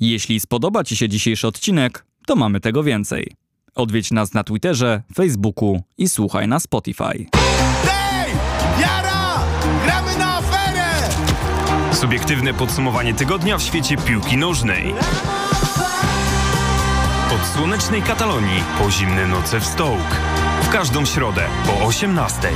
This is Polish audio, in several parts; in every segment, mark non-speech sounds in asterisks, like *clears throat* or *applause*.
Jeśli spodoba Ci się dzisiejszy odcinek, to mamy tego więcej. Odwiedź nas na Twitterze, Facebooku i słuchaj na Spotify. Hej! Jara! Gramy na aferę! Subiektywne podsumowanie tygodnia w świecie piłki nożnej. Od słonecznej Katalonii po zimne noce w Stoke. W każdą środę po 18.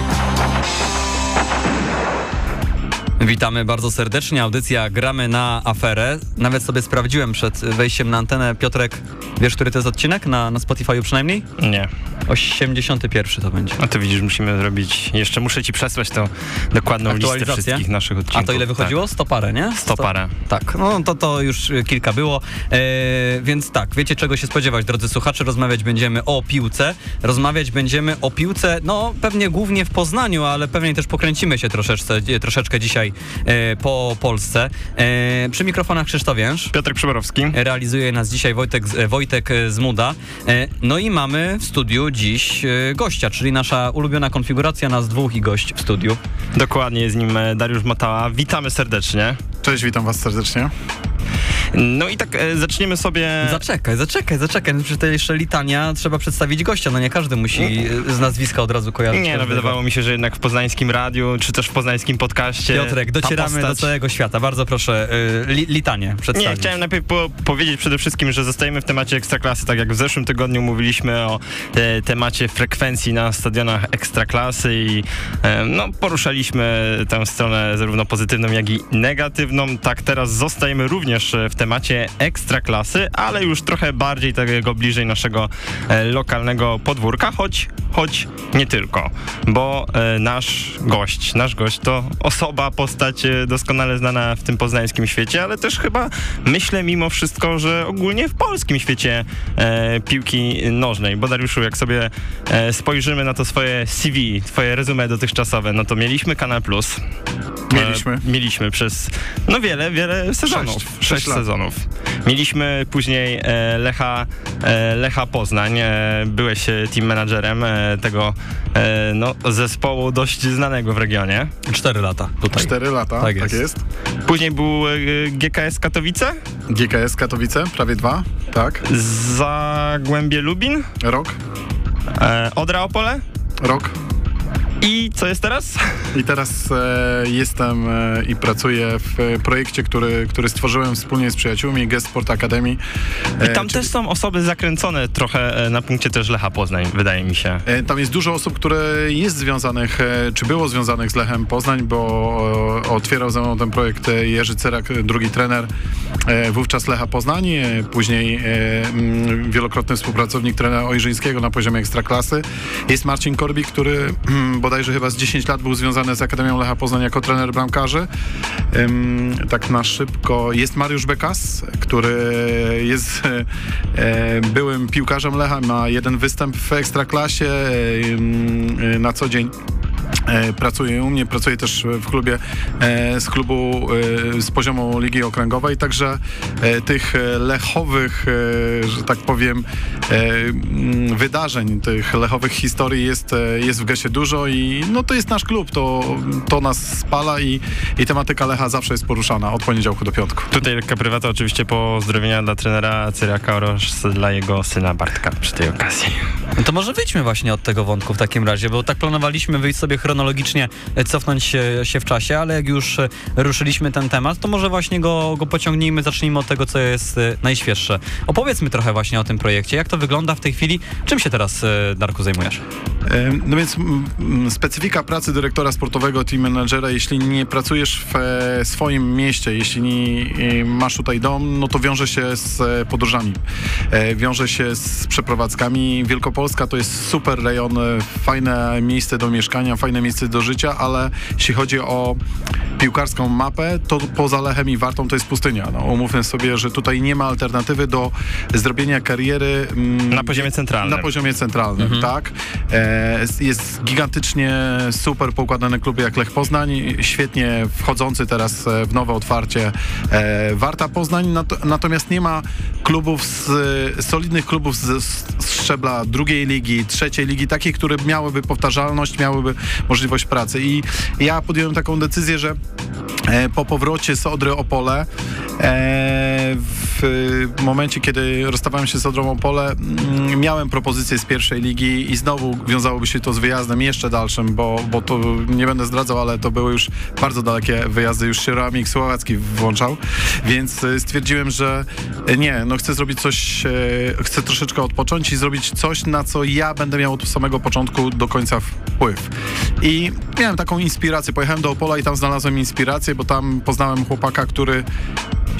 Witamy bardzo serdecznie. Audycja Gramy na aferę. Nawet sobie sprawdziłem przed wejściem na antenę. Piotrek, wiesz, który to jest odcinek? Na, na Spotify'u przynajmniej? Nie. 81 to będzie. A to widzisz, musimy zrobić. Jeszcze muszę ci przesłać tą dokładną listę wszystkich naszych odcinków. A to ile wychodziło? 100 parę, nie? Sto parę. Tak, no to to już kilka było. E, więc tak, wiecie czego się spodziewać, drodzy słuchacze. Rozmawiać będziemy o piłce. Rozmawiać będziemy o piłce, no pewnie głównie w Poznaniu, ale pewnie też pokręcimy się troszeczkę, troszeczkę dzisiaj e, po Polsce. E, przy mikrofonach Krzysztof Więż. Piotr Przyborowski. Realizuje nas dzisiaj Wojtek, e, Wojtek z Muda. E, No i mamy w studiu dziś gościa, czyli nasza ulubiona konfiguracja nas dwóch i gość w studiu. Dokładnie jest nim Dariusz Matała. Witamy serdecznie. Cześć, witam was serdecznie. No i tak e, zaczniemy sobie. Zaczekaj, zaczekaj, zaczekaj. Przy tej jeszcze litania trzeba przedstawić gościa. No nie każdy musi e, z nazwiska od razu kojarzyć. Nie, no wydawało mi się, że jednak w poznańskim radiu, czy też w poznańskim podcaście. Piotrek, docieramy do postać- całego świata. Bardzo proszę, y, li, litanie przedstawić. Nie, chciałem najpierw po powiedzieć przede wszystkim, że zostajemy w temacie Ekstraklasy, tak jak w zeszłym tygodniu mówiliśmy o te temacie frekwencji na stadionach Ekstraklasy i e, no, poruszaliśmy tę stronę zarówno pozytywną, jak i negatywną. Tak teraz zostajemy również e, w temacie Ekstraklasy, ale już trochę bardziej takiego bliżej naszego e, lokalnego podwórka, choć, choć nie tylko, bo e, nasz gość, nasz gość to osoba, postać doskonale znana w tym poznańskim świecie, ale też chyba myślę mimo wszystko, że ogólnie w polskim świecie e, piłki nożnej. Bo Dariuszu, jak sobie e, spojrzymy na to swoje CV, twoje resume dotychczasowe, no to mieliśmy Kanal Plus. Mieliśmy. E, mieliśmy przez no wiele, wiele sezonów. Sześć. Sześć, Sześć sezonów. Mieliśmy później e, Lecha, e, Lecha Poznań. E, byłeś e, team managerem e, tego e, no, zespołu dość znanego w regionie. Cztery lata tutaj. Cztery lata, Tak tak jest. jest. Później był e, GKS Katowice, GKS Katowice, prawie dwa, tak. Zagłębie Lubin, Rok, e, Odra Opole rok. I co jest teraz? I teraz e, jestem e, i pracuję w projekcie, który, który stworzyłem wspólnie z przyjaciółmi, Guest Sport Academy. I E, tam czyli- też są osoby zakręcone trochę e, na punkcie też Lecha Poznań, wydaje mi się. E, Tam jest dużo osób, które jest związanych, e, czy było związanych z Lechem Poznań, bo otwierał ze mną ten projekt Jerzy Cerak, drugi trener, wówczas Lecha Poznań, później e, mm, wielokrotny współpracownik trenera Ojrzyńskiego na poziomie ekstraklasy. Jest Marcin Korbik, który *clears throat* mm, bodajże chyba z 10 lat był związany z Akademią Lecha Poznań jako trener bramkarzy. Tak na szybko. Jest Mariusz Bekas, który jest e, byłym piłkarzem Lecha, ma jeden występ w Ekstraklasie, na co dzień pracuje u mnie, pracuje też w klubie e, z klubu e, z poziomu Ligi Okręgowej, także e, tych e, lechowych, e, że tak powiem, e, mm, wydarzeń, tych lechowych historii jest, e, jest w Gesie dużo i no to jest nasz klub, to, to nas spala i, i tematyka Lecha zawsze jest poruszana od poniedziałku do piątku. Tutaj lekka prywata, oczywiście pozdrowienia dla trenera Cyraka oraz dla jego syna Bartka przy tej okazji. No to może wyjdźmy właśnie od tego wątku w takim razie, bo tak planowaliśmy wyjść sobie chronologicznie, e, cofnąć się, w czasie, ale jak już ruszyliśmy ten temat, to może właśnie go, go pociągnijmy, zacznijmy od tego, co jest najświeższe. Opowiedzmy trochę właśnie o tym projekcie, jak to wygląda w tej chwili, czym się teraz, e, Darku, zajmujesz? No więc specyfika pracy dyrektora sportowego, team managera, jeśli nie pracujesz w e, swoim mieście, jeśli nie e, masz tutaj dom, no to wiąże się z podróżami, wiąże się z przeprowadzkami. Wielkopolska to jest super rejon, fajne miejsce do mieszkania, fajne miejsce do życia, ale jeśli chodzi o piłkarską mapę, to poza Lechem i Wartą to jest pustynia. No, umówmy sobie, że tutaj nie ma alternatywy do zrobienia kariery mm, Na poziomie centralnym. na poziomie centralnym, tak. E, jest gigantycznie super poukładany klub jak Lech Poznań, świetnie wchodzący teraz e, w nowe otwarcie e, Warta Poznań, nat natomiast nie ma klubów z, solidnych klubów z, z szczebla drugiej ligi, trzeciej ligi, takich, które miałyby powtarzalność, miałyby możliwość pracy. I ja podjąłem taką decyzję, że E, Po powrocie z Odry Opole, e, w momencie, kiedy rozstawałem się z Odrą Opole, mm, miałem propozycję z pierwszej ligi i znowu wiązałoby się to z wyjazdem jeszcze dalszym, bo, bo to nie będę zdradzał, ale to były już bardzo dalekie wyjazdy, już się Ramik Słowacki włączał, więc e, stwierdziłem, że e, nie, no chcę zrobić coś, chcę troszeczkę odpocząć i zrobić coś, na co ja będę miał od samego początku do końca wpływ. I miałem taką inspirację, pojechałem do Opola i tam znalazłem inspirację, bo tam poznałem chłopaka, który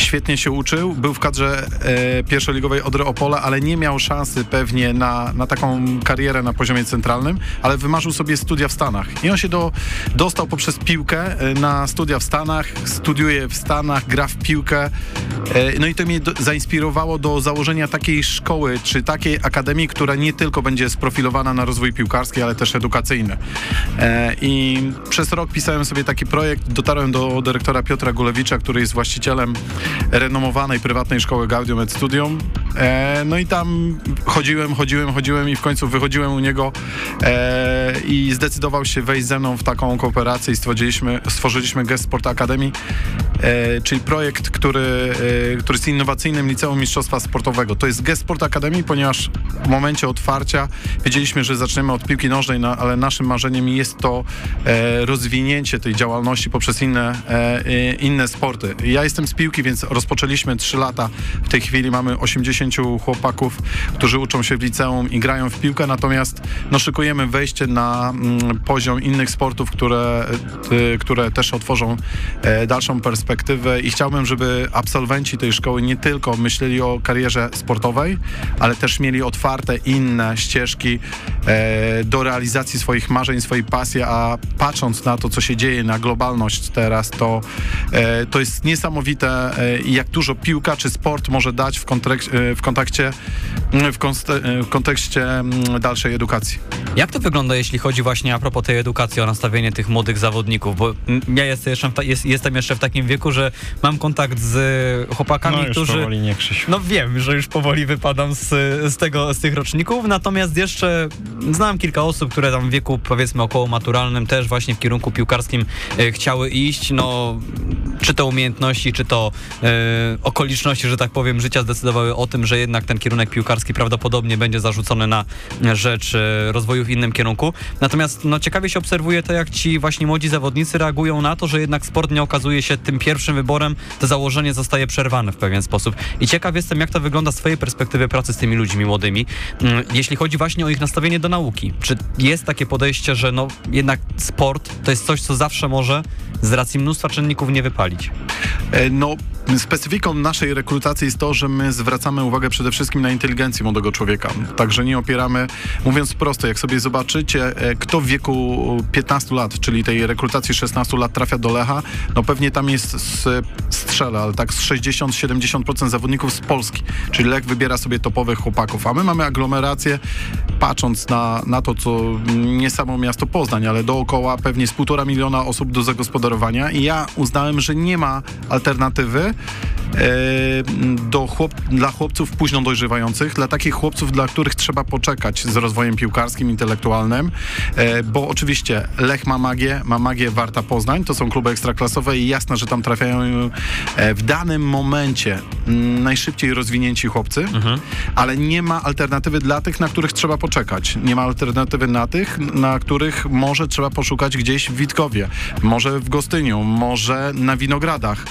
świetnie się uczył, był w kadrze e, pierwszoligowej Odry Opola, ale nie miał szansy pewnie na, na taką karierę na poziomie centralnym, ale wymarzył sobie studia w Stanach. I on się do, dostał poprzez piłkę e, na studia w Stanach, studiuje w Stanach, gra w piłkę. E, no i to mnie do, zainspirowało do założenia takiej szkoły, czy takiej akademii, która nie tylko będzie sprofilowana na rozwój piłkarski, ale też edukacyjny. E, I przez rok pisałem sobie taki projekt, dotarłem do dyrektora Piotra Gulewicza, który jest właścicielem renomowanej prywatnej szkoły Gaudium et Studium. E, no i tam chodziłem, chodziłem, chodziłem i w końcu wychodziłem u niego e, i zdecydował się wejść ze mną w taką kooperację i stworzyliśmy, stworzyliśmy Gest Sport Academy, e, czyli projekt, który, e, który jest innowacyjnym liceum mistrzostwa sportowego. To jest Gest Sport Academy, ponieważ w momencie otwarcia wiedzieliśmy, że zaczniemy od piłki nożnej, no, ale naszym marzeniem jest to e, rozwinięcie tej działalności poprzez inne, e, inne sporty. Ja jestem z piłki, więc rozpoczęliśmy 3 lata. W tej chwili mamy 80 chłopaków, którzy uczą się w liceum i grają w piłkę, natomiast no, szykujemy wejście na mm, poziom innych sportów, które, y, które też otworzą e, dalszą perspektywę. I chciałbym, żeby absolwenci tej szkoły nie tylko myśleli o karierze sportowej, ale też mieli otwarte inne ścieżki e, do realizacji swoich marzeń, swojej pasji, a patrząc na to, co się dzieje, na globalność teraz, to, e, to jest niesamowite, jak dużo piłka czy sport może dać w, kontek- e, w kontakcie, w, konste- e, w kontekście mm, dalszej edukacji. Jak to wygląda, jeśli chodzi właśnie a propos tej edukacji, o nastawienie tych młodych zawodników? Bo mm, ja jestem jeszcze w, ta, jest, jestem jeszcze w takim wieku, że mam kontakt z chłopakami, No już którzy... powoli nie Krzysiu. No wiem, że już powoli wypadam z, z, tego, z tych roczników, natomiast jeszcze znam kilka osób, które tam w wieku powiedzmy około maturalnym też właśnie w kierunku piłkarskim e, chciały iść, no czy to umiejętności, czy to e, okoliczności, że tak powiem, życia zdecydowały o tym, że jednak ten kierunek piłkarski prawdopodobnie będzie zarzucony na rzecz e, rozwoju w innym kierunku. Natomiast no ciekawie się obserwuje to, jak ci właśnie młodzi zawodnicy reagują na to, że jednak sport nie okazuje się tym pierwszym wyborem, to założenie zostaje przerwane w pewien sposób. I ciekaw jestem, jak to wygląda z twojej perspektywy pracy z tymi ludźmi młodymi, mm, jeśli chodzi właśnie o ich nastawienie do nauki. Czy jest takie podejście, że no jednak sport to jest coś, co zawsze może z racji mnóstwa czynników nie wypalić? E, No, specyfiką naszej rekrutacji jest to, że my zwracamy uwagę przede wszystkim na inteligencję młodego człowieka. Także nie opieramy, mówiąc prosto, jak sobie zobaczycie, e, kto w wieku 15 lat, czyli tej rekrutacji 16 lat trafia do Lecha, no pewnie tam jest z, strzela, ale tak z 60-70% zawodników z Polski. Czyli Lech wybiera sobie topowych chłopaków, a my mamy aglomerację, patrząc na, na to, co nie samo miasto Poznań, ale dookoła pewnie z półtora miliona osób do zagospodarowania i ja uznałem, że nie ma alternatywy do chłop, dla chłopców późno dojrzewających, dla takich chłopców, dla których trzeba poczekać z rozwojem piłkarskim, intelektualnym, e, bo oczywiście Lech ma magię, ma magię Warta Poznań, to są kluby ekstraklasowe i jasne, że tam trafiają e, w danym momencie najszybciej rozwinięci chłopcy, ale nie ma alternatywy dla tych, na których trzeba poczekać. Nie ma alternatywy na tych, na których może trzeba poszukać gdzieś w Witkowie, może w Gostyniu, może na Winogradach.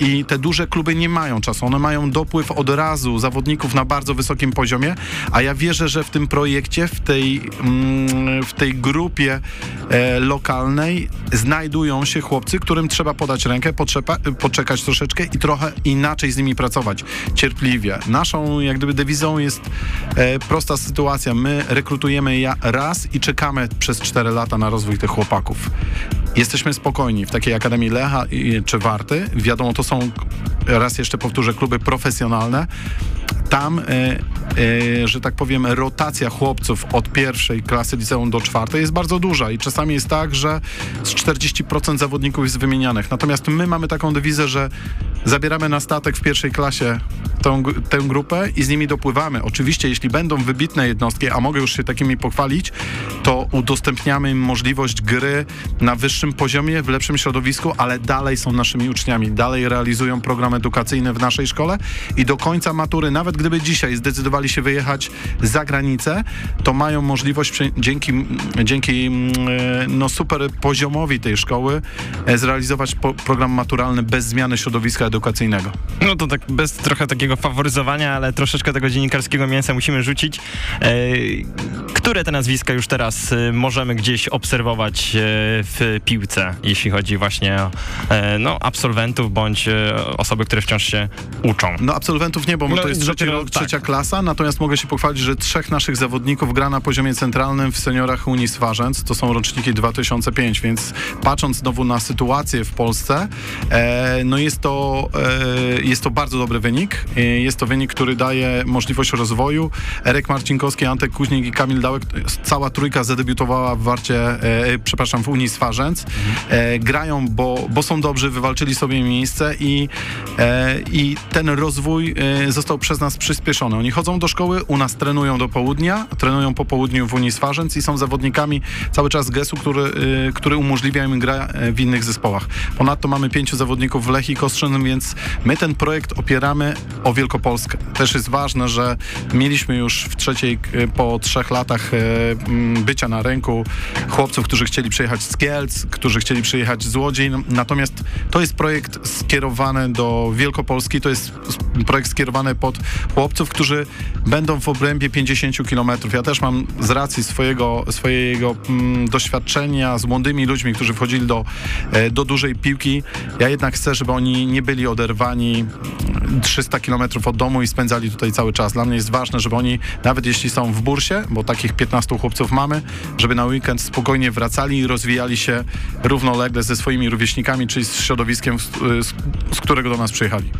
I te duże kluby nie mają czasu. One mają dopływ od razu zawodników na bardzo wysokim poziomie, a ja wierzę, że w tym projekcie, w tej, mm, w tej grupie e, lokalnej znajdują się chłopcy, którym trzeba podać rękę, potrzeba, poczekać troszeczkę i trochę inaczej z nimi pracować. Cierpliwie. Naszą jak gdyby dewizą jest e, prosta sytuacja. My rekrutujemy raz i czekamy przez 4 lata na rozwój tych chłopaków. Jesteśmy spokojni w takiej Akademii Lecha czy Warty. Wiadomo, to są, raz jeszcze powtórzę, kluby profesjonalne. Tam, e, że tak powiem, rotacja chłopców od pierwszej klasy liceum do czwartej jest bardzo duża i czasami jest tak, że z 40% zawodników jest wymienianych. Natomiast my mamy taką dewizę, że zabieramy na statek w pierwszej klasie tą, tę grupę i z nimi dopływamy. Oczywiście, jeśli będą wybitne jednostki, a mogę już się takimi pochwalić, to udostępniamy im możliwość gry na wyższym poziomie, w lepszym środowisku, ale dalej są naszymi uczniami, dalej realizują program edukacyjny w naszej szkole i do końca matury, nawet gdyby dzisiaj zdecydowali się wyjechać za granicę, to mają możliwość dzięki, dzięki mm, e, no, super poziomowi tej szkoły e, zrealizować po, program maturalny bez zmiany środowiska edukacyjnego. No to tak bez trochę takiego faworyzowania, ale troszeczkę tego dziennikarskiego mięsa musimy rzucić. E, które te nazwiska już teraz możemy gdzieś obserwować w piłce, jeśli chodzi właśnie o no, absolwentów bądź osoby, które wciąż się uczą? No absolwentów nie, bo No, to jest trzeci rok, tak. trzecia klasa, natomiast mogę się pochwalić, że trzech naszych zawodników gra na poziomie centralnym w seniorach Unii Swarzędz, to są roczniki 2005, więc patrząc znowu na sytuację w Polsce, e, no jest to, e, jest to bardzo dobry wynik, e, jest to wynik, który daje możliwość rozwoju. Erek Marcinkowski, Antek Kuźnik i Kamil Dałek, cała trójka zadebiutowała w Warcie, e, przepraszam, w Unii Swarzędz. E, grają, bo, bo są dobrzy, wywalczyli sobie miejsce i, e, i ten rozwój e, został przez nas przyspieszony. Oni chodzą do szkoły, u nas trenują do południa, trenują po południu w Unii Swarzędz i są zawodnikami cały czas GES-u, który, e, który umożliwia im grę e, w innych zespołach. Ponadto mamy pięciu zawodników w Lechii Kostrzynym, więc my ten projekt opieramy o Wielkopolskę. Też jest ważne, że mieliśmy już w trzeciej, e, po trzech latach e, m, bycia na rynku chłopców, którzy chcieli przyjechać z Kielc, którzy chcieli przyjechać z Łodzi. Natomiast to jest projekt skierowany do Wielkopolski, to jest projekt skierowany pod chłopców, którzy będą w obrębie 50 km. Ja też mam z racji swojego, swojego mm, doświadczenia z młodymi ludźmi, którzy wchodzili do, e, do dużej piłki, ja jednak chcę, żeby oni nie byli oderwani mm, 300 km od domu i spędzali tutaj cały czas. Dla mnie jest ważne, żeby oni, nawet jeśli są w bursie, bo takich 15 chłopców mamy, żeby na weekend spokojnie wracali i rozwijali się równolegle ze swoimi rówieśnikami, czyli z środowiskiem, z, z którego do nas przyjechali.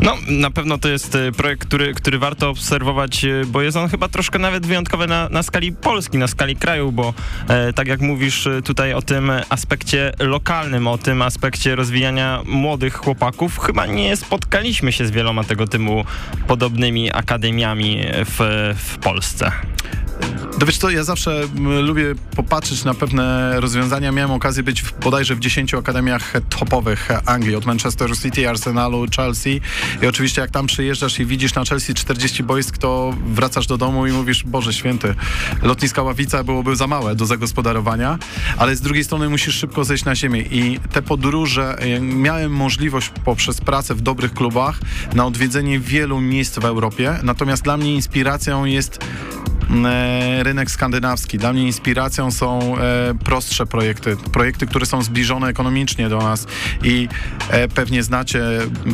No, na pewno to jest e, projekt, który, który warto obserwować, e, bo jest on chyba troszkę nawet wyjątkowy na, na skali Polski, na skali kraju, bo e, tak jak mówisz e, tutaj o tym aspekcie lokalnym, o tym aspekcie rozwijania młodych chłopaków, chyba nie spotkaliśmy się z wieloma tego typu podobnymi akademiami w, w Polsce. To wiesz co, ja zawsze lubię popatrzeć na pewne rozwiązania. Miałem okazję być w, bodajże w 10 akademiach topowych Anglii, od Manchester City, Arsenalu, Chelsea. I oczywiście jak tam przyjeżdżasz i widzisz na Chelsea 40 boisk, to wracasz do domu i mówisz, Boże święty, lotniska Ławica byłoby za małe do zagospodarowania, ale z drugiej strony musisz szybko zejść na ziemię. I te podróże, e, miałem możliwość poprzez pracę w dobrych klubach na odwiedzenie wielu miejsc w Europie, natomiast dla mnie inspiracją jest rynek skandynawski. Dla mnie inspiracją są e, prostsze projekty, projekty, które są zbliżone ekonomicznie do nas i e, pewnie znacie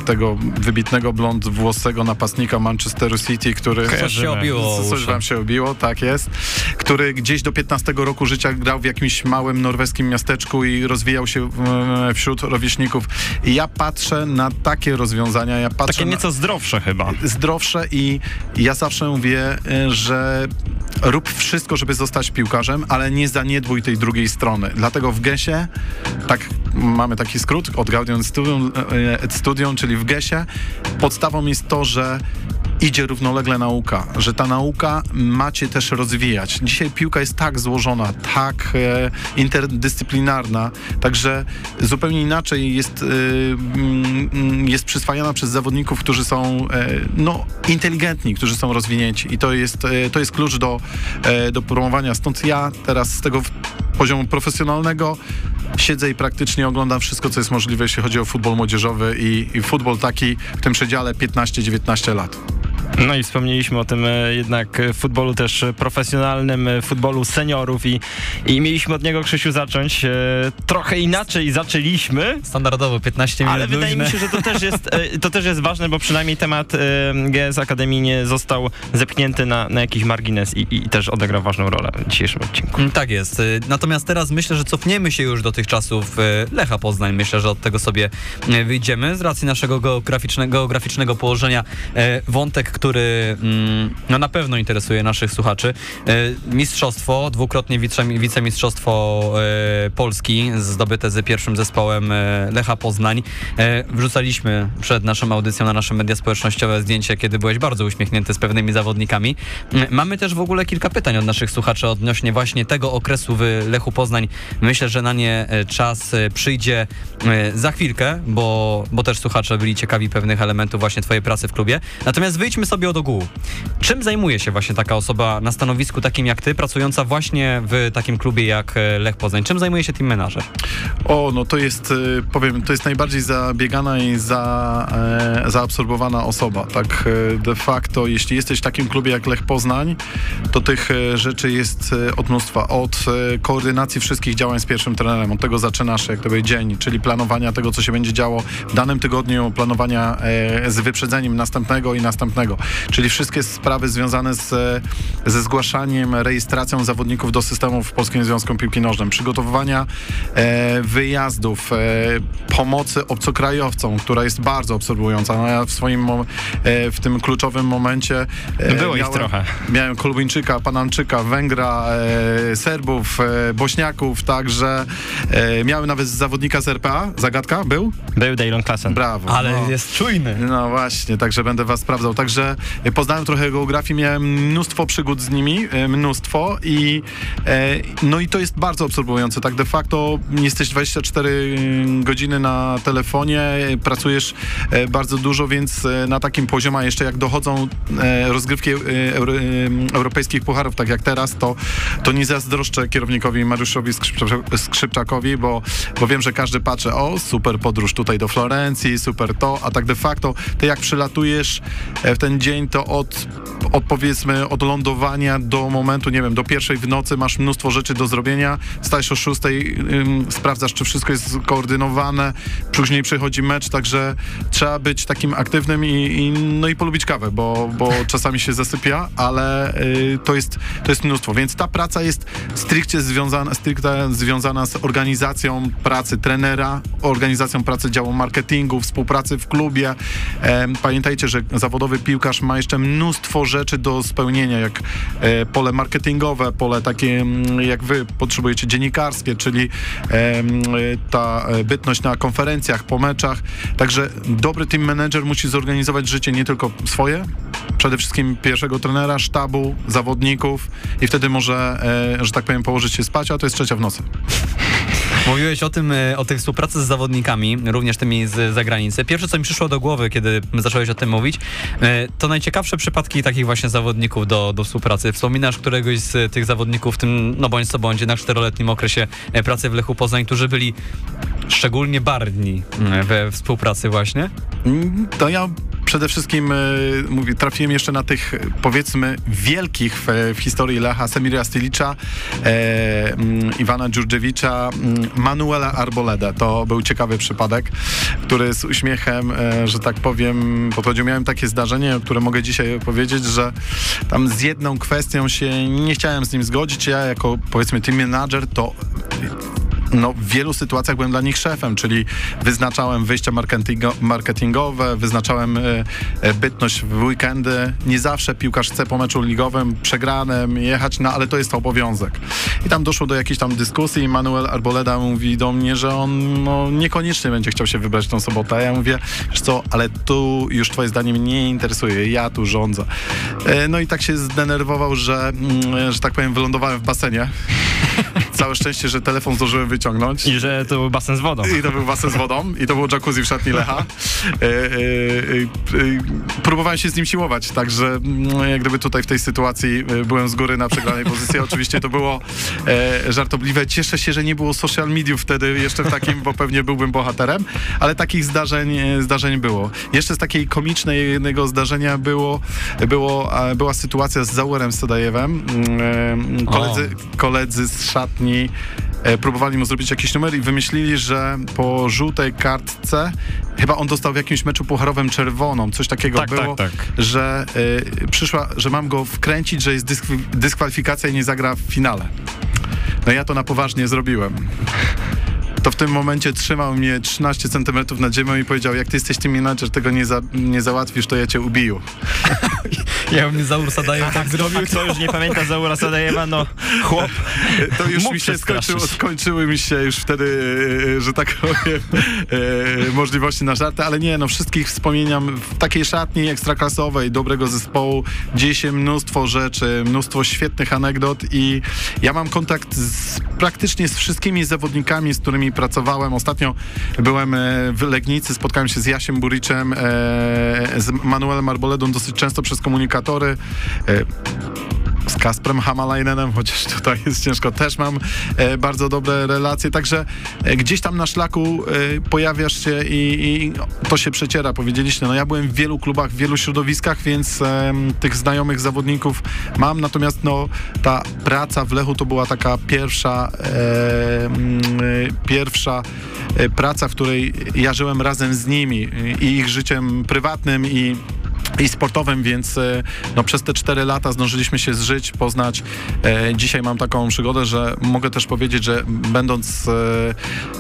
tego wybitnego blond włosego napastnika Manchesteru City, który... Coś się obiło Coś wam się obiło, tak jest. Który gdzieś do 15 roku życia grał w jakimś małym norweskim miasteczku i rozwijał się e, wśród rówieśników. I ja patrzę na takie rozwiązania, ja patrzę Takie nieco zdrowsze chyba. zdrowsze i ja zawsze mówię, że rób wszystko, żeby zostać piłkarzem, ale nie zaniedbuj tej drugiej strony. Dlatego w GESie, tak mamy taki skrót od Gaudium Studium, e, et Studium, czyli w GESie, podstawą jest to, że idzie równolegle nauka, że ta nauka macie też rozwijać. Dzisiaj piłka jest tak złożona, tak e, interdyscyplinarna, także zupełnie inaczej jest, e, mm, jest przyswajana przez zawodników, którzy są e, no, inteligentni, którzy są rozwinięci i to jest, e, to jest klucz do, e, do promowania. Stąd ja teraz z tego poziomu profesjonalnego siedzę i praktycznie oglądam wszystko, co jest możliwe, jeśli chodzi o futbol młodzieżowy i, i futbol taki w tym przedziale 15-19 lat. No i wspomnieliśmy o tym e, jednak futbolu też profesjonalnym, e, futbolu seniorów i, i mieliśmy od niego, Krzysiu, zacząć. E, trochę inaczej zaczęliśmy, Standardowo 15 minut ale wydaje mi luźne. się, że to też jest, to też jest ważne, bo przynajmniej temat GS Akademii nie został zepchnięty na, na jakiś margines i, i też odegrał ważną rolę w dzisiejszym odcinku. Mm, Tak jest. Natomiast teraz myślę, że cofniemy się już do tych czasów Lecha Poznań. Myślę, że od tego sobie wyjdziemy z racji naszego geograficznego, geograficznego położenia. Wątek, który mm, no na pewno interesuje naszych słuchaczy. E, mistrzostwo, dwukrotnie wice, wicemistrzostwo e, Polski, zdobyte z pierwszym zespołem e, Lecha Poznań. Wrzucaliśmy przed naszą audycją na nasze media społecznościowe zdjęcie, kiedy byłeś bardzo uśmiechnięty z pewnymi zawodnikami. Mamy też w ogóle kilka pytań od naszych słuchaczy odnośnie właśnie tego okresu w Lechu Poznań. Myślę, że na nie czas przyjdzie za chwilkę, bo, bo też słuchacze byli ciekawi pewnych elementów właśnie twojej pracy w klubie. Natomiast wyjdźmy sobie od ogółu. Czym zajmuje się właśnie taka osoba na stanowisku takim jak ty, pracująca właśnie w takim klubie jak e, Lech Poznań? Czym zajmuje się team manager? O, no to jest, y, powiem, to jest najbardziej zabiegana i za, e, zaabsorbowana osoba. Tak e, de facto, jeśli jesteś w takim klubie jak Lech Poznań, to tych e, rzeczy jest e, od mnóstwa. Od e, koordynacji wszystkich działań z pierwszym trenerem, od tego zaczynasz jak gdyby dzień, czyli planowania tego, co się będzie działo w danym tygodniu, planowania e, z wyprzedzeniem następnego i następnego. Czyli wszystkie sprawy związane z, ze zgłaszaniem, rejestracją zawodników do systemu w Polskim Związku Piłki Nożnej, przygotowywania e, wyjazdów, e, pomocy obcokrajowcom, która jest bardzo absorbująca. No ja w swoim, e, w tym kluczowym momencie e, Było ich trochę. Miałem Kolubińczyka, Panamczyka, Węgra, e, Serbów, e, Bośniaków, także e, miałem nawet zawodnika z RPA. Zagadka był? Był Dejlon Klassen. Brawo. Ale no. jest czujny. No właśnie, także będę was sprawdzał. Także e, poznałem trochę geografii, miałem mnóstwo przygód z nimi, e, mnóstwo i e, no i to jest bardzo absorbujące. Tak de facto jesteś 24 godziny na telefonie, pracujesz e, bardzo dużo, więc na takim poziomie, a jeszcze jak dochodzą rozgrywki euro, europejskich pucharów, tak jak teraz, to, to nie zazdroszczę kierownikowi Mariuszowi Skrzypcza- Skrzypczakowi, bo, bo wiem, że każdy patrzy, o super podróż tutaj do Florencji, super to, a tak de facto ty jak przylatujesz w ten dzień, to od, od powiedzmy od lądowania do momentu, nie wiem, do pierwszej w nocy masz mnóstwo rzeczy do zrobienia, stajesz o szóstej, ym, sprawdzasz, czy wszystko jest skoordynowane, później przychodzi mecz, także trzeba być takim aktywnym i, i, no i polubić kawę, bo, bo czasami się zasypia, ale y, to, jest, to jest mnóstwo, więc ta praca jest stricte związana, stricte związana z organizacją pracy trenera, organizacją pracy działu marketingu, współpracy w klubie. Em, Pamiętajcie, że zawodowy piłkarz ma jeszcze mnóstwo rzeczy do spełnienia, jak e, pole marketingowe, pole takie mm, jak wy potrzebujecie dziennikarskie, czyli e, ta e, bytność na konferencjach, po meczach. Także dobry team manager musi zorganizować życie nie tylko swoje, przede wszystkim pierwszego trenera, sztabu, zawodników i wtedy może, że tak powiem, położyć się spać, a to jest trzecia w nocy. Mówiłeś o tym, o tej współpracy z zawodnikami, również tymi z zagranicy. Pierwsze, co mi przyszło do głowy, kiedy zacząłeś o tym mówić, to najciekawsze przypadki takich właśnie zawodników do, do współpracy. Wspominasz któregoś z tych zawodników w tym, no bądź co bądź, jednak czteroletnim okresie e, pracy w Lechu Poznań, którzy byli szczególnie barwni e, we współpracy właśnie? Mm, To ja przede wszystkim e, mówię, trafiłem jeszcze na tych, powiedzmy, wielkich w, w historii Lecha, Semira Stylicza, e, mm, Iwana Dżurdżewicza, mm, Manuela Arboleda. To był ciekawy przypadek, który z uśmiechem, e, że tak powiem, podchodził. Miałem takie zdarzenie, które mogę dzisiaj powiedzieć, że tam z jedną kwestią się nie chciałem z nim zgodzić. Ja jako, powiedzmy, team manager, to no, w wielu sytuacjach byłem dla nich szefem, czyli wyznaczałem wyjścia marketingo, marketingowe, wyznaczałem e, e, bytność w weekendy. Nie zawsze piłkarz chce po meczu ligowym przegranym jechać, no ale to jest obowiązek. I tam doszło do jakiejś tam dyskusji i Manuel Arboleda mówi do mnie, że on no, niekoniecznie będzie chciał się wybrać tą sobotę. Ja mówię, wiesz co, ale tu już twoje zdanie mnie nie interesuje, ja tu rządzę. E, no i tak się zdenerwował, że, mm, że tak powiem, wylądowałem w basenie. *laughs* Całe szczęście, że telefon zdążyłem wyciągnąć. I że to był basen z wodą. I to był basen z wodą i to było jacuzzi w szatni Lecha. E, e, e, e, próbowałem się z nim siłować, także mm, jak gdyby tutaj w tej sytuacji e, byłem z góry na przegranej pozycji. Oczywiście to było e, żartobliwe. Cieszę się, że nie było social mediów wtedy jeszcze w takim, bo pewnie byłbym bohaterem, ale takich zdarzeń, zdarzeń było. Jeszcze z takiej komicznej jednego zdarzenia było, było, była sytuacja z Zaurem Sedajewem. Mm, e, Koledzy, koledzy z szatni próbowali mu zrobić jakiś numer i wymyślili, że po żółtej kartce chyba on dostał w jakimś meczu pucharowym czerwoną, coś takiego Tak, było, tak, tak. że y, przyszła, że mam go wkręcić, że jest dyskw- dyskwalifikacja i nie zagra w finale. No ja to na poważnie zrobiłem. to w tym momencie trzymał mnie 13 centymetrów nad ziemią i powiedział, jak ty jesteś tym menadżer, tego nie, za, nie załatwisz, to ja cię ubiję. *laughs* Ja bym za Ursaдаjem tak zrobił. A kto już nie pamięta Zaura Sadajewa, no chłop. To już mi się skończyło, skończyły mi się już wtedy, e, że tak powiem, e, możliwości na żarty, ale nie, no wszystkich wspominam w takiej szatni ekstraklasowej, dobrego zespołu, dzieje się mnóstwo rzeczy, mnóstwo świetnych anegdot i ja mam kontakt z, praktycznie z wszystkimi zawodnikami, z którymi pracowałem. Ostatnio byłem e, w Legnicy, spotkałem się z Jasiem Buriczem, e, z Manuelem Arboledą dosyć często przez komunikatory. E, z Kasprem Hamalainenem, chociaż tutaj jest ciężko, też mam e, bardzo dobre relacje, także e, gdzieś tam na szlaku e, pojawiasz się i, i to się przeciera, powiedzieliście. No ja byłem w wielu klubach, w wielu środowiskach, więc tych znajomych zawodników mam, natomiast no ta praca w Lechu to była taka pierwsza e, e, pierwsza praca, w której ja żyłem razem z nimi i ich życiem prywatnym i i sportowym, więc e, no, przez te cztery lata zdążyliśmy się zżyć, poznać. E, dzisiaj mam taką przygodę, że mogę też powiedzieć, że będąc e,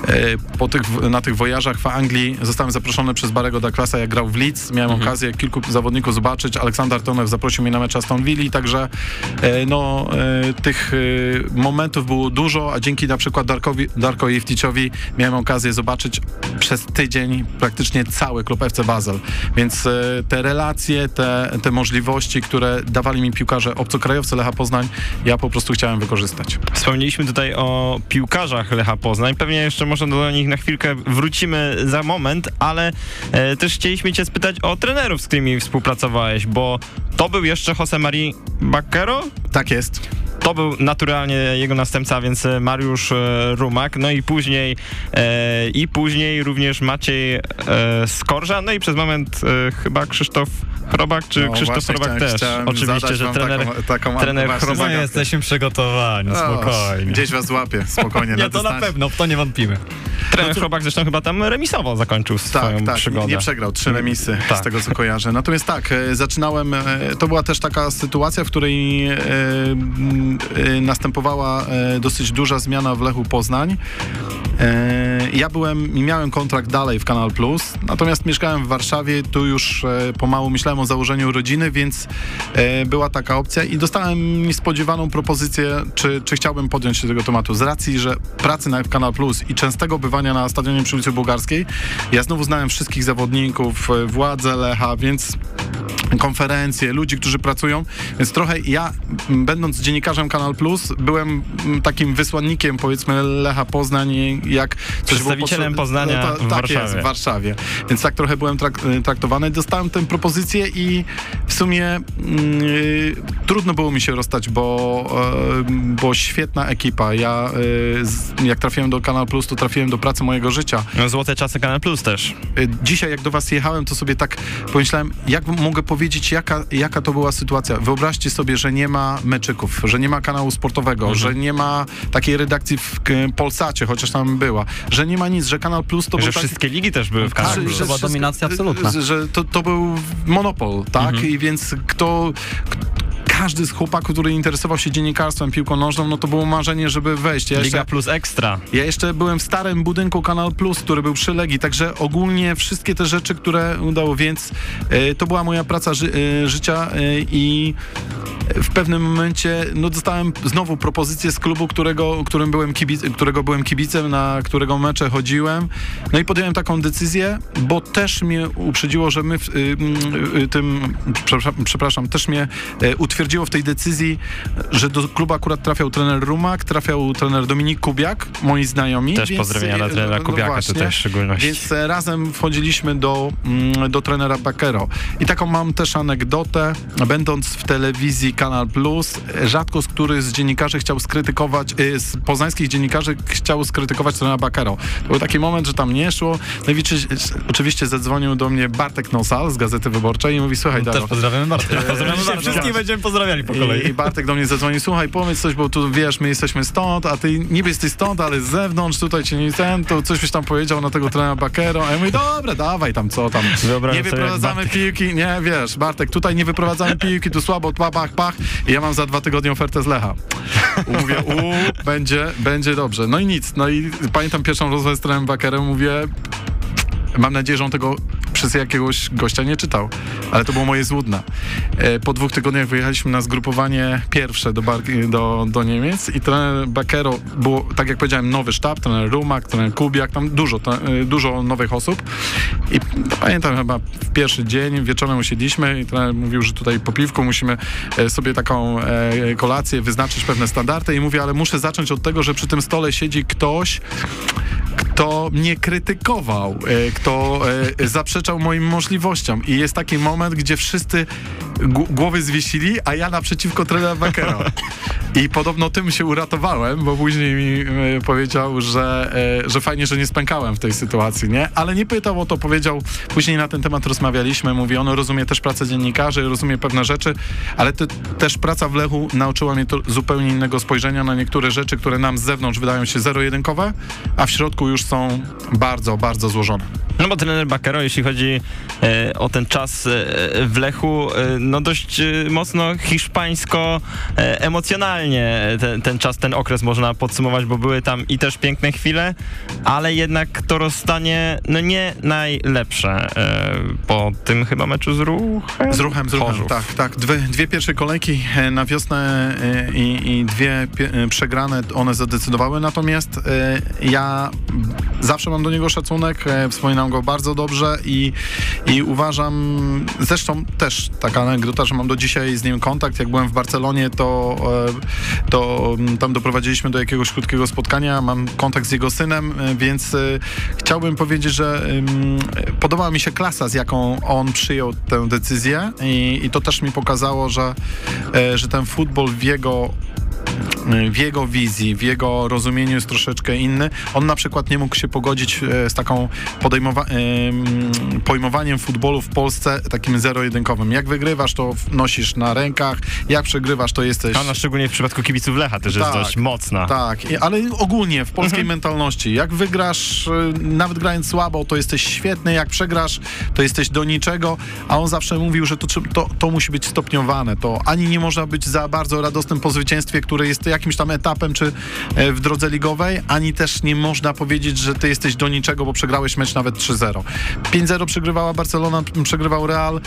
e, po tych, na tych wojażach w Anglii zostałem zaproszony przez Barego Douglasa, jak grał w Leeds. Miałem okazję kilku zawodników zobaczyć. Aleksander Tonew zaprosił mnie na mecz Aston Villa, także e, no, tych momentów było dużo, a dzięki na przykład Darkowi, Darko Jewticiowi miałem okazję zobaczyć przez tydzień praktycznie cały klub FC Basel. Więc te relacje, te, te możliwości, które dawali mi piłkarze obcokrajowcy Lecha Poznań, ja po prostu chciałem wykorzystać. Wspomnieliśmy tutaj o piłkarzach Lecha Poznań. Pewnie jeszcze może do nich na chwilkę wrócimy za moment, ale e, też chcieliśmy cię spytać o trenerów, z którymi współpracowałeś, bo to był jeszcze Jose Mari Baccaro, Tak jest. To był naturalnie jego następca, więc e, Mariusz e, Rumak, no i później e, i później również Maciej e, Skorża, no i przez moment e, chyba Krzysztof Chrobak, czy No, Krzysztof właśnie Chrobak chciałem- też. chciałem Oczywiście, że trener, taką, taką trener właśnie Chrobaka. No jesteśmy przygotowani, O, spokojnie. Gdzieś was złapię, spokojnie. na Nie, to na pewno, w to nie wątpimy. trener Chrobak zresztą chyba tam remisowo zakończył swoją Tak, tak, przygodę. nie przegrał, trzy remisy Tak. z tego co kojarzę. Natomiast tak, zaczynałem, to była też taka sytuacja, w której następowała e, dosyć duża zmiana w Lechu Poznań. E, ja byłem i miałem kontrakt dalej w Kanal Plus, natomiast mieszkałem w Warszawie, tu już pomału myślałem o założeniu rodziny, więc była taka opcja i dostałem niespodziewaną propozycję, czy, czy chciałbym podjąć się tego tematu. Z racji, że pracy na Kanal Plus i częstego bywania na stadionie przy ulicy Bułgarskiej, ja znowu znałem wszystkich zawodników, władze Lecha, więc konferencje, ludzi, którzy pracują, więc trochę ja, będąc dziennikarzem Kanal Plus, byłem takim wysłannikiem, powiedzmy, Lecha Poznań, jak coś było Przedstawicielem potrzebne- Poznania to, w tak Warszawie. jest, w Warszawie. Więc tak trochę byłem trak traktowany. Dostałem tę propozycję i w sumie mm, y, trudno było mi się rozstać, bo, e, bo świetna ekipa. Ja y, z, jak trafiłem do Kanal Plus, to trafiłem do pracy mojego życia. No, Złote czasy Kanal Plus też. Y, Dzisiaj jak do was jechałem, to sobie tak pomyślałem, jak mogę powiedzieć, jaka, jaka to była sytuacja. Wyobraźcie sobie, że nie ma meczyków, że nie ma kanału sportowego, Mhm. że nie ma takiej redakcji w Polsacie, chociaż tam była, że nie ma nic, że Kanal Plus to że był taki... wszystkie ligi też były w Kanal Tak, Plus. że była dominacja absolutna. Że, że to, to był monopol, tak? Mhm. I więc kto... Każdy z chłopaków, który interesował się dziennikarstwem, piłką nożną, no to było marzenie, żeby wejść. Ja Liga jeszcze, Plus Ekstra. ja jeszcze byłem w starym budynku Kanal Plus, który był przy Legii, także ogólnie wszystkie te rzeczy, które udało, więc e, to była moja praca ży, e, życia e, i w pewnym momencie no, dostałem znowu propozycję z klubu, którego, którym byłem kibic, którego byłem kibicem, na którego mecze chodziłem. No i podjąłem taką decyzję, bo też mnie uprzedziło, że my w y, y, tym, przepraszam, przepraszam, też mnie e, utwierdziło w tej decyzji, że do klubu akurat trafiał trener Rumak, trafiał trener Dominik Kubiak, moi znajomi. Też więc, pozdrowienia dla e, trenera no Kubiaka właśnie. tutaj w szczególności. Więc e, razem wchodziliśmy do, mm, do trenera Bakero. I taką mam też anegdotę. Będąc w telewizji Kanal Plus, rzadko z który z dziennikarzy chciał skrytykować, e, z poznańskich dziennikarzy chciał skrytykować trenera Bakero. To był taki moment, że tam nie szło. No i oczywiście zadzwonił do mnie Bartek Nosal z Gazety Wyborczej i mówi, słuchaj, Daro, Też pozdrawiamy Bartka. Pozdrawiamy Bartka. Wszystkich będziemy pozdrawiali po kolei. i, I Bartek do mnie zadzwonił, słuchaj, powiedz coś, bo tu wiesz, my jesteśmy stąd, a ty niby jesteś stąd, ale z zewnątrz, tutaj cię nie ten, to coś byś tam powiedział na tego trenera Bakero. A ja mówię, dobra, dawaj tam, co tam. Wyobrażam nie wyprowadzamy piłki, nie, wiesz, Bartek, tutaj nie wyprowadzamy piłki, tu słabo, pach, pach, pach. I ja mam za dwa tygodnie ofertę z Lecha. Mówię, u, będzie, będzie dobrze. No i nic, no i pamiętam pierwszą rozmowę z trenerem Bakerem, mówię, Mam nadzieję, że on tego przez jakiegoś gościa nie czytał, ale to było moje złudne. E, Po dwóch tygodniach wyjechaliśmy na zgrupowanie pierwsze do, do, do Niemiec i trener Bakero było, tak jak powiedziałem, nowy sztab, trener Rumak, trener Kubiak, tam dużo, e, dużo nowych osób i pamiętam chyba w pierwszy dzień wieczorem usiedliśmy i trener mówił, że tutaj po piwku musimy e, sobie taką kolację, wyznaczyć pewne standardy i mówię, ale muszę zacząć od tego, że przy tym stole siedzi ktoś, kto mnie krytykował, kto e, zaprzeczał moim możliwościom. I jest taki moment, gdzie wszyscy gł- głowy zwiesili, a ja naprzeciwko trenera Bakera. I podobno tym się uratowałem, bo później mi e, powiedział, że, e, że fajnie, że nie spękałem w tej sytuacji, nie? Ale nie pytał o to, powiedział, później na ten temat rozmawialiśmy, mówi, on rozumie też pracę dziennikarzy, rozumie pewne rzeczy, ale te, też praca w Lechu nauczyła mnie to zupełnie innego spojrzenia na niektóre rzeczy, które nam z zewnątrz wydają się zero-jedynkowe, a w środku już są bardzo, bardzo złożone. No bo trener Bakero, jeśli chodzi e, o ten czas e, w Lechu, e, no dość e, mocno hiszpańsko e, emocjonalnie ten, ten czas, ten okres można podsumować, bo były tam i też piękne chwile, ale jednak to rozstanie no nie najlepsze e, po tym chyba meczu z Ruchem. Z ruchem, z ruchem, Chorzów. tak, tak. Dwie, dwie pierwsze kolejki na wiosnę i, i dwie przegrane, one zadecydowały, natomiast ja zawsze mam do niego szacunek, e, wspominam go bardzo dobrze i, i uważam, zresztą też taka anegdota, że mam do dzisiaj z nim kontakt, jak byłem w Barcelonie, to, e, to mm, tam doprowadziliśmy do jakiegoś krótkiego spotkania, mam kontakt z jego synem, e, więc e, chciałbym powiedzieć, że podobała mi się klasa, z jaką on przyjął tę decyzję i, i to też mi pokazało, że, że ten futbol w jego w jego wizji, w jego rozumieniu jest troszeczkę inny. On na przykład nie mógł się pogodzić e, z taką podejmowa- em, pojmowaniem futbolu w Polsce takim zero-jedynkowym. Jak wygrywasz, to nosisz na rękach, jak przegrywasz, to jesteś... A ona szczególnie w przypadku kibiców Lecha też jest Tak, dość mocna. Tak, ale ogólnie w polskiej mentalności. Jak wygrasz, y, nawet grając słabo, to jesteś świetny, jak przegrasz, to jesteś do niczego, a on zawsze mówił, że to, to, to musi być stopniowane. To ani nie można być za bardzo radosnym po zwycięstwie, które jest jakimś tam etapem, czy e, w drodze ligowej, ani też nie można powiedzieć, że ty jesteś do niczego, bo przegrałeś mecz nawet 3-0. 5-0 przegrywała Barcelona, przegrywał Real.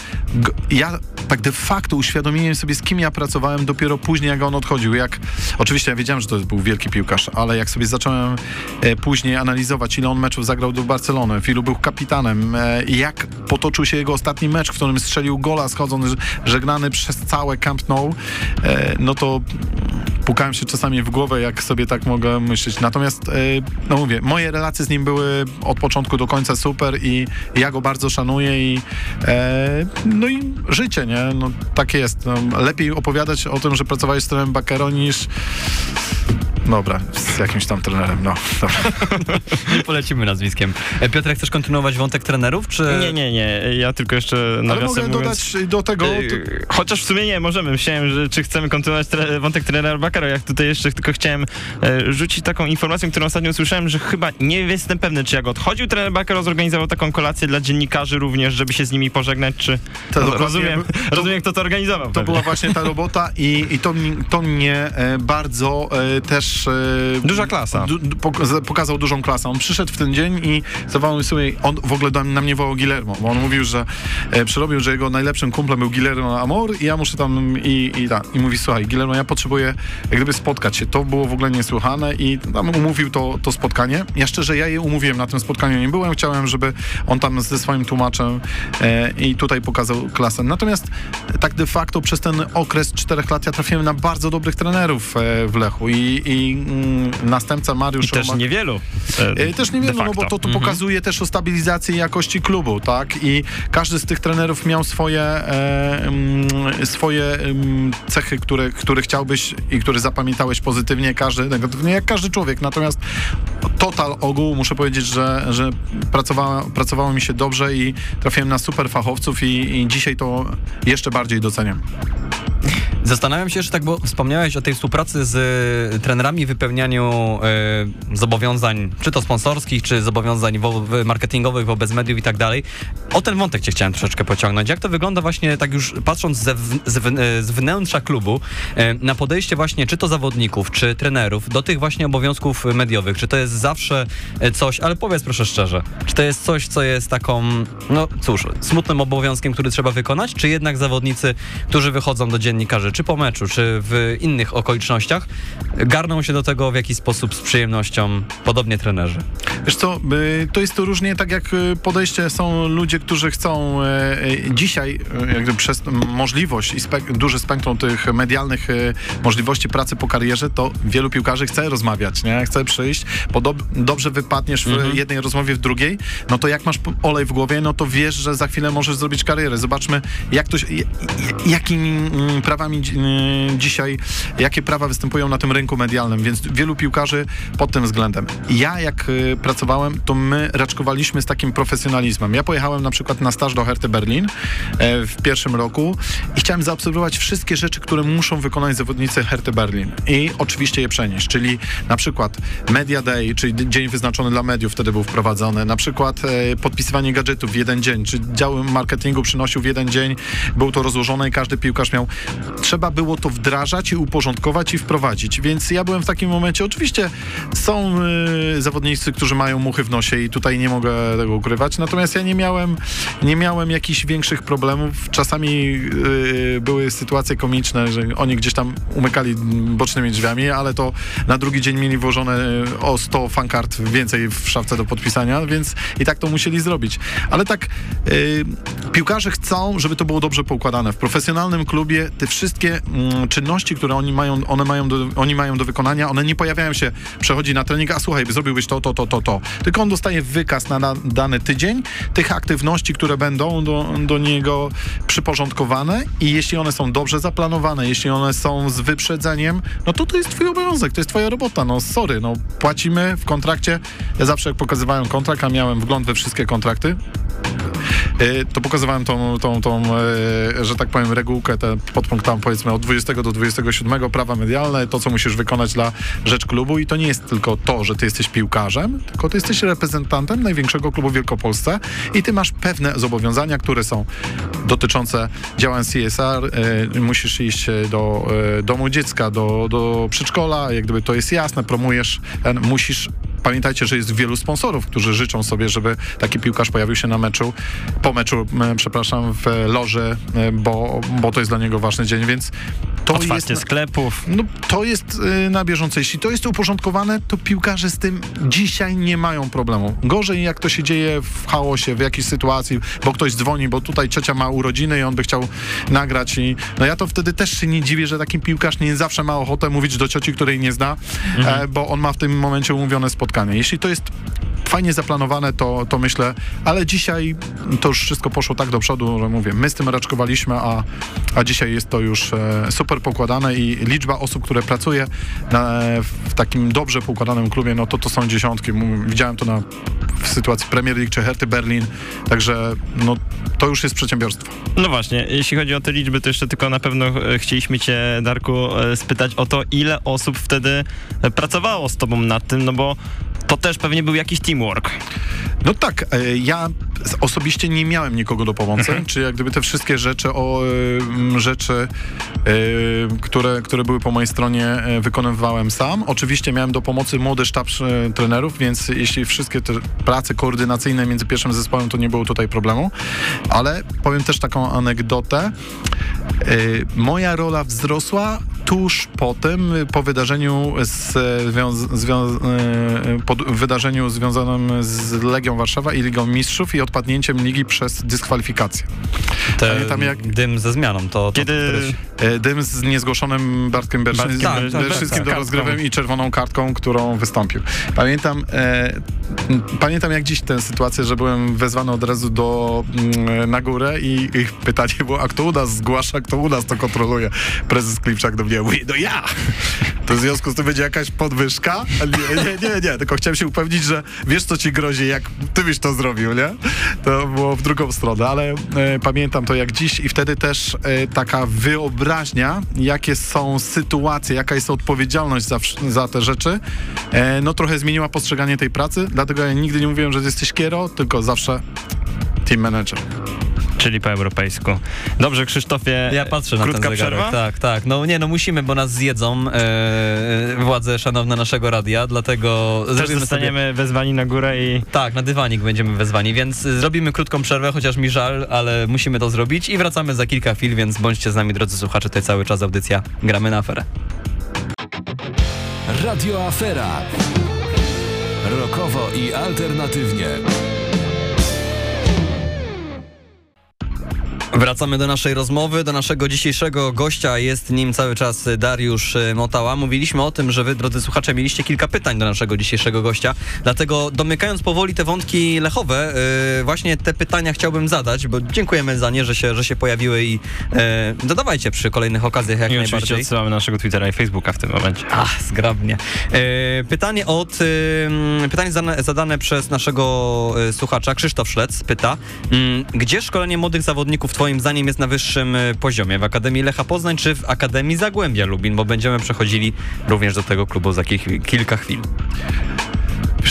Ja tak de facto uświadomiłem sobie, z kim ja pracowałem dopiero później, jak on odchodził. Jak, oczywiście ja wiedziałem, że to był wielki piłkarz, ale jak sobie zacząłem e, później analizować, ile on meczów zagrał do Barcelony, w ilu był kapitanem, e, jak potoczył się jego ostatni mecz, w którym strzelił gola, schodząc żegnany przez całe Camp Nou, e, no to pukałem się czasami w głowę, jak sobie tak mogę myśleć. Natomiast, e, no mówię, moje relacje z nim były od początku do końca super i ja go bardzo szanuję i e, no i życie, nie? No tak jest. No, lepiej opowiadać o tym, że pracowałeś z trenerem Bakero niż Dobra, z jakimś tam trenerem, no. Dobra. *laughs* Nie polecimy nazwiskiem. E, Piotrek, chcesz kontynuować wątek trenerów, czy... Nie, nie, nie. Ja tylko jeszcze Ale nawiasem mogę mówiąc... dodać do tego... To, Yy, Chociaż w sumie nie, możemy. Myślałem, że czy chcemy kontynuować tre- wątek trenera Bakara. Jak tutaj jeszcze tylko chciałem e, rzucić taką informację, którą ostatnio usłyszałem, że chyba nie jestem pewny, czy jak odchodził trener Bakaro, zorganizował taką kolację dla dziennikarzy również, żeby się z nimi pożegnać, czy... To dokładnie- rozumiem, rozumiem, kto to organizował. To pewnie. była właśnie ta robota i, i to, to mnie e, bardzo e, też... E, Duża klasa. Du, pokazał dużą klasę. On przyszedł w ten dzień i zawołał sobie, on w ogóle na mnie wołał Guillermo, bo on mówił, że przerobił, że jego najlepszym kumplem był Guillermo Amor i ja muszę tam i, i, ta, i mówi, słuchaj, Guillermo, ja potrzebuję jak gdyby spotkać się. To było w ogóle niesłychane i tam umówił to, to spotkanie. Ja szczerze, ja je umówiłem na tym spotkaniu, nie byłem. Chciałem, żeby on tam ze swoim tłumaczem e, i tutaj pokazał klasę. Natomiast tak de facto przez ten okres czterech lat ja trafiłem na bardzo dobrych trenerów e, w Lechu i, i mm, następca Mariusz I też niewielu. e, E, Też niewielu, no bo to, to pokazuje też o stabilizacji jakości klubu, tak? I każdy z tych trenerów miał swoje, e, mm, swoje mm, cechy, które, które chciałbyś i które zapamiętałeś pozytywnie, każdy negatywnie, jak każdy człowiek. Natomiast total ogół, muszę powiedzieć, że, że pracowało, pracowało mi się dobrze i trafiłem na super fachowców i, i dzisiaj to jeszcze bardziej doceniam. Zastanawiam się jeszcze tak, bo wspomniałeś o tej współpracy z e, trenerami, wypełnianiu e, zobowiązań, czy to sponsorskich, czy zobowiązań wo- marketingowych wobec mediów i tak dalej. O ten wątek cię chciałem troszeczkę pociągnąć. Jak to wygląda właśnie, tak już patrząc ze, z, e, z wnętrza klubu, e, na podejście właśnie czy to zawodników, czy trenerów do tych właśnie obowiązków mediowych? Czy to jest zawsze e, coś, ale powiedz proszę szczerze, czy to jest coś, co jest taką, no cóż, smutnym obowiązkiem, który trzeba wykonać, czy jednak zawodnicy, którzy wychodzą do dziennikarzy, czy po meczu, czy w innych okolicznościach, garną się do tego w jakiś sposób z przyjemnością, podobnie trenerzy? Wiesz co, y, to jest to różnie tak jak y, podejście są ludzie, którzy chcą y, y, dzisiaj y, jakby przez możliwość i spek- duże spektrum tych medialnych możliwości pracy po karierze, to wielu piłkarzy chce rozmawiać, nie? Chce przyjść, bo dob- dobrze wypadniesz w jednej rozmowie, w drugiej, no to jak masz olej w głowie, no to wiesz, że za chwilę możesz zrobić karierę. Zobaczmy, jak to się, jakimi mm, prawami dzisiaj, jakie prawa występują na tym rynku medialnym, więc wielu piłkarzy pod tym względem. Ja jak y, pracowałem, to my raczkowaliśmy z takim profesjonalizmem. Ja pojechałem na przykład na staż do Herty Berlin e, w pierwszym roku i chciałem zaobserwować wszystkie rzeczy, które muszą wykonać zawodnicy Herty Berlin i oczywiście je przenieść, czyli na przykład Media Day, czyli dzień wyznaczony dla mediów wtedy był wprowadzony, na przykład e, podpisywanie gadżetów w jeden dzień, czy dział marketingu przynosił w jeden dzień, było to rozłożone i każdy piłkarz miał. Trzeba było to wdrażać i uporządkować i wprowadzić, więc ja byłem w takim momencie, oczywiście są y, zawodnicy, którzy mają muchy w nosie i tutaj nie mogę tego ukrywać, natomiast ja nie miałem, nie miałem jakichś większych problemów. Czasami y, były sytuacje komiczne, że oni gdzieś tam umykali bocznymi drzwiami, ale to na drugi dzień mieli włożone y, o 100 fankart więcej w szafce do podpisania, więc i tak to musieli zrobić. Ale tak y, piłkarze chcą, żeby to było dobrze poukładane. W profesjonalnym klubie te wszystkie mm, czynności, które oni mają, one mają do, oni mają do wykonania, one nie pojawiają się, przechodzi na trening, a słuchaj, zrobiłbyś to, to, to, to, to. Tylko on dostaje wykaz na, na dany tydzień tych aktywności, które będą do, do niego przyporządkowane i jeśli one są dobrze zaplanowane, jeśli one są z wyprzedzeniem, no to to jest twój obowiązek, to jest twoja robota, no sorry, no płacimy w kontrakcie. Ja zawsze jak pokazywałem kontrakt, a miałem wgląd we wszystkie kontrakty, to pokazywałem tą, tą, tą y, że tak powiem, regułkę, te podpunkt tam powiedzmy od 20 do 27 prawa medialne, to co musisz wykonać dla rzecz klubu. I to nie jest tylko to, że ty jesteś piłkarzem, tylko ty jesteś reprezentantem największego klubu w Wielkopolsce i ty masz pewne zobowiązania, które są dotyczące działań CSR, y, musisz iść do domu dziecka, do, do przedszkola, jak gdyby to jest jasne, promujesz, ten, musisz Pamiętajcie, że jest wielu sponsorów, którzy życzą sobie, żeby taki piłkarz pojawił się na meczu, po meczu, przepraszam, w loży, bo, bo to jest dla niego ważny dzień, więc to Otwarcie jest... sklepów. No, to jest y, na bieżąco. Jeśli to jest uporządkowane, to piłkarze z tym dzisiaj nie mają problemu. Gorzej jak to się dzieje w chaosie, w jakiejś sytuacji, bo ktoś dzwoni, bo tutaj ciocia ma urodziny i on by chciał nagrać i no ja to wtedy też się nie dziwię, że taki piłkarz nie zawsze ma ochotę mówić do cioci, której nie zna, e, bo on ma w tym momencie umówione spotkanie. Jeśli to jest fajnie zaplanowane, to, to myślę, ale dzisiaj to już wszystko poszło tak do przodu, że mówię, my z tym raczkowaliśmy, a, a dzisiaj jest to już e, super pokładane i liczba osób, które pracuje na, w takim dobrze poukładanym klubie, no to to są dziesiątki. Widziałem to na, w sytuacji Premier League czy Herty Berlin, także no, to już jest przedsiębiorstwo. No właśnie, jeśli chodzi o te liczby, to jeszcze tylko na pewno e, chcieliśmy cię, Darku, e, spytać o to, ile osób wtedy e, pracowało z tobą nad tym, no bo to też pewnie był jakiś teamwork. No tak, e, ja osobiście nie miałem nikogo do pomocy, czy jak gdyby te wszystkie rzeczy, o, rzeczy e, które, które były po mojej stronie e, wykonywałem sam. Oczywiście miałem do pomocy młody sztab trenerów, więc jeśli wszystkie te prace koordynacyjne między pierwszym zespołem, to nie było tutaj problemu, ale powiem też taką anegdotę. Moja rola wzrosła tuż po tym, e, po wydarzeniu z, zwią- e, wydarzeniu związanym z Legią Warszawa i Ligą Mistrzów i odpadnięciem ligi przez dyskwalifikację. Te, Pamiętam, jak- Dym ze zmianą, to... to Kiedy któreś- E, Dym z niezgłoszonym Bartkiem Berszy- Bartkiem Tak, tak, Berszyckim tak, do tak. rozgrywem i czerwoną kartką, którą wystąpił. Pamiętam, e, pamiętam jak dziś tę sytuację, że byłem wezwany od razu do, mm, na górę i, i pytanie było, a kto u nas zgłasza, kto u nas to kontroluje? Prezes Klipczak do mnie mówi, no ja! To w związku z tym będzie jakaś podwyżka? Nie, nie, nie, nie, tylko chciałem się upewnić, że wiesz co ci grozi, jak ty byś to zrobił, nie? To było w drugą stronę, ale e, pamiętam to jak dziś i wtedy też e, taka wyobraźnia, jakie są sytuacje, jaka jest odpowiedzialność za, za te rzeczy, e, no trochę zmieniła postrzeganie tej pracy, dlatego ja nigdy nie mówiłem, że jesteś kiero, tylko zawsze team manager. Czyli po europejsku. Dobrze, Krzysztofie. Ja patrzę na Krótka ten zegarek. przerwa? Tak, tak. No nie, no musimy, bo nas zjedzą e, władze szanowne naszego radia, dlatego Też zrobimy zostaniemy wezwani na górę i Sobie, tak, na dywanik będziemy wezwani, więc y, zrobimy krótką przerwę, chociaż mi żal, ale musimy to zrobić i wracamy za kilka chwil, więc bądźcie z nami, drodzy słuchacze, tutaj cały czas audycja Gramy na aferę. Radio Afera. Rokowo i alternatywnie. Wracamy do naszej rozmowy, do naszego dzisiejszego gościa. Jest nim cały czas Dariusz e, Motała. Mówiliśmy o tym, że wy, drodzy słuchacze, mieliście kilka pytań do naszego dzisiejszego gościa. Dlatego domykając powoli te wątki lechowe, e, właśnie te pytania chciałbym zadać, bo dziękujemy za nie, że się, że się pojawiły i e, dodawajcie przy kolejnych okazjach jak I oczywiście najbardziej. odsyłamy naszego Twittera i Facebooka w tym momencie. Ach, zgrabnie. E, pytanie od, e, pytanie zadane, zadane przez naszego e, słuchacza, Krzysztof Szlec pyta, mm, gdzie szkolenie młodych zawodników twoim zdaniem jest na wyższym e, poziomie? W Akademii Lecha Poznań czy w Akademii Zagłębia Lubin? Bo będziemy przechodzili również do tego klubu za kil- kilka chwil.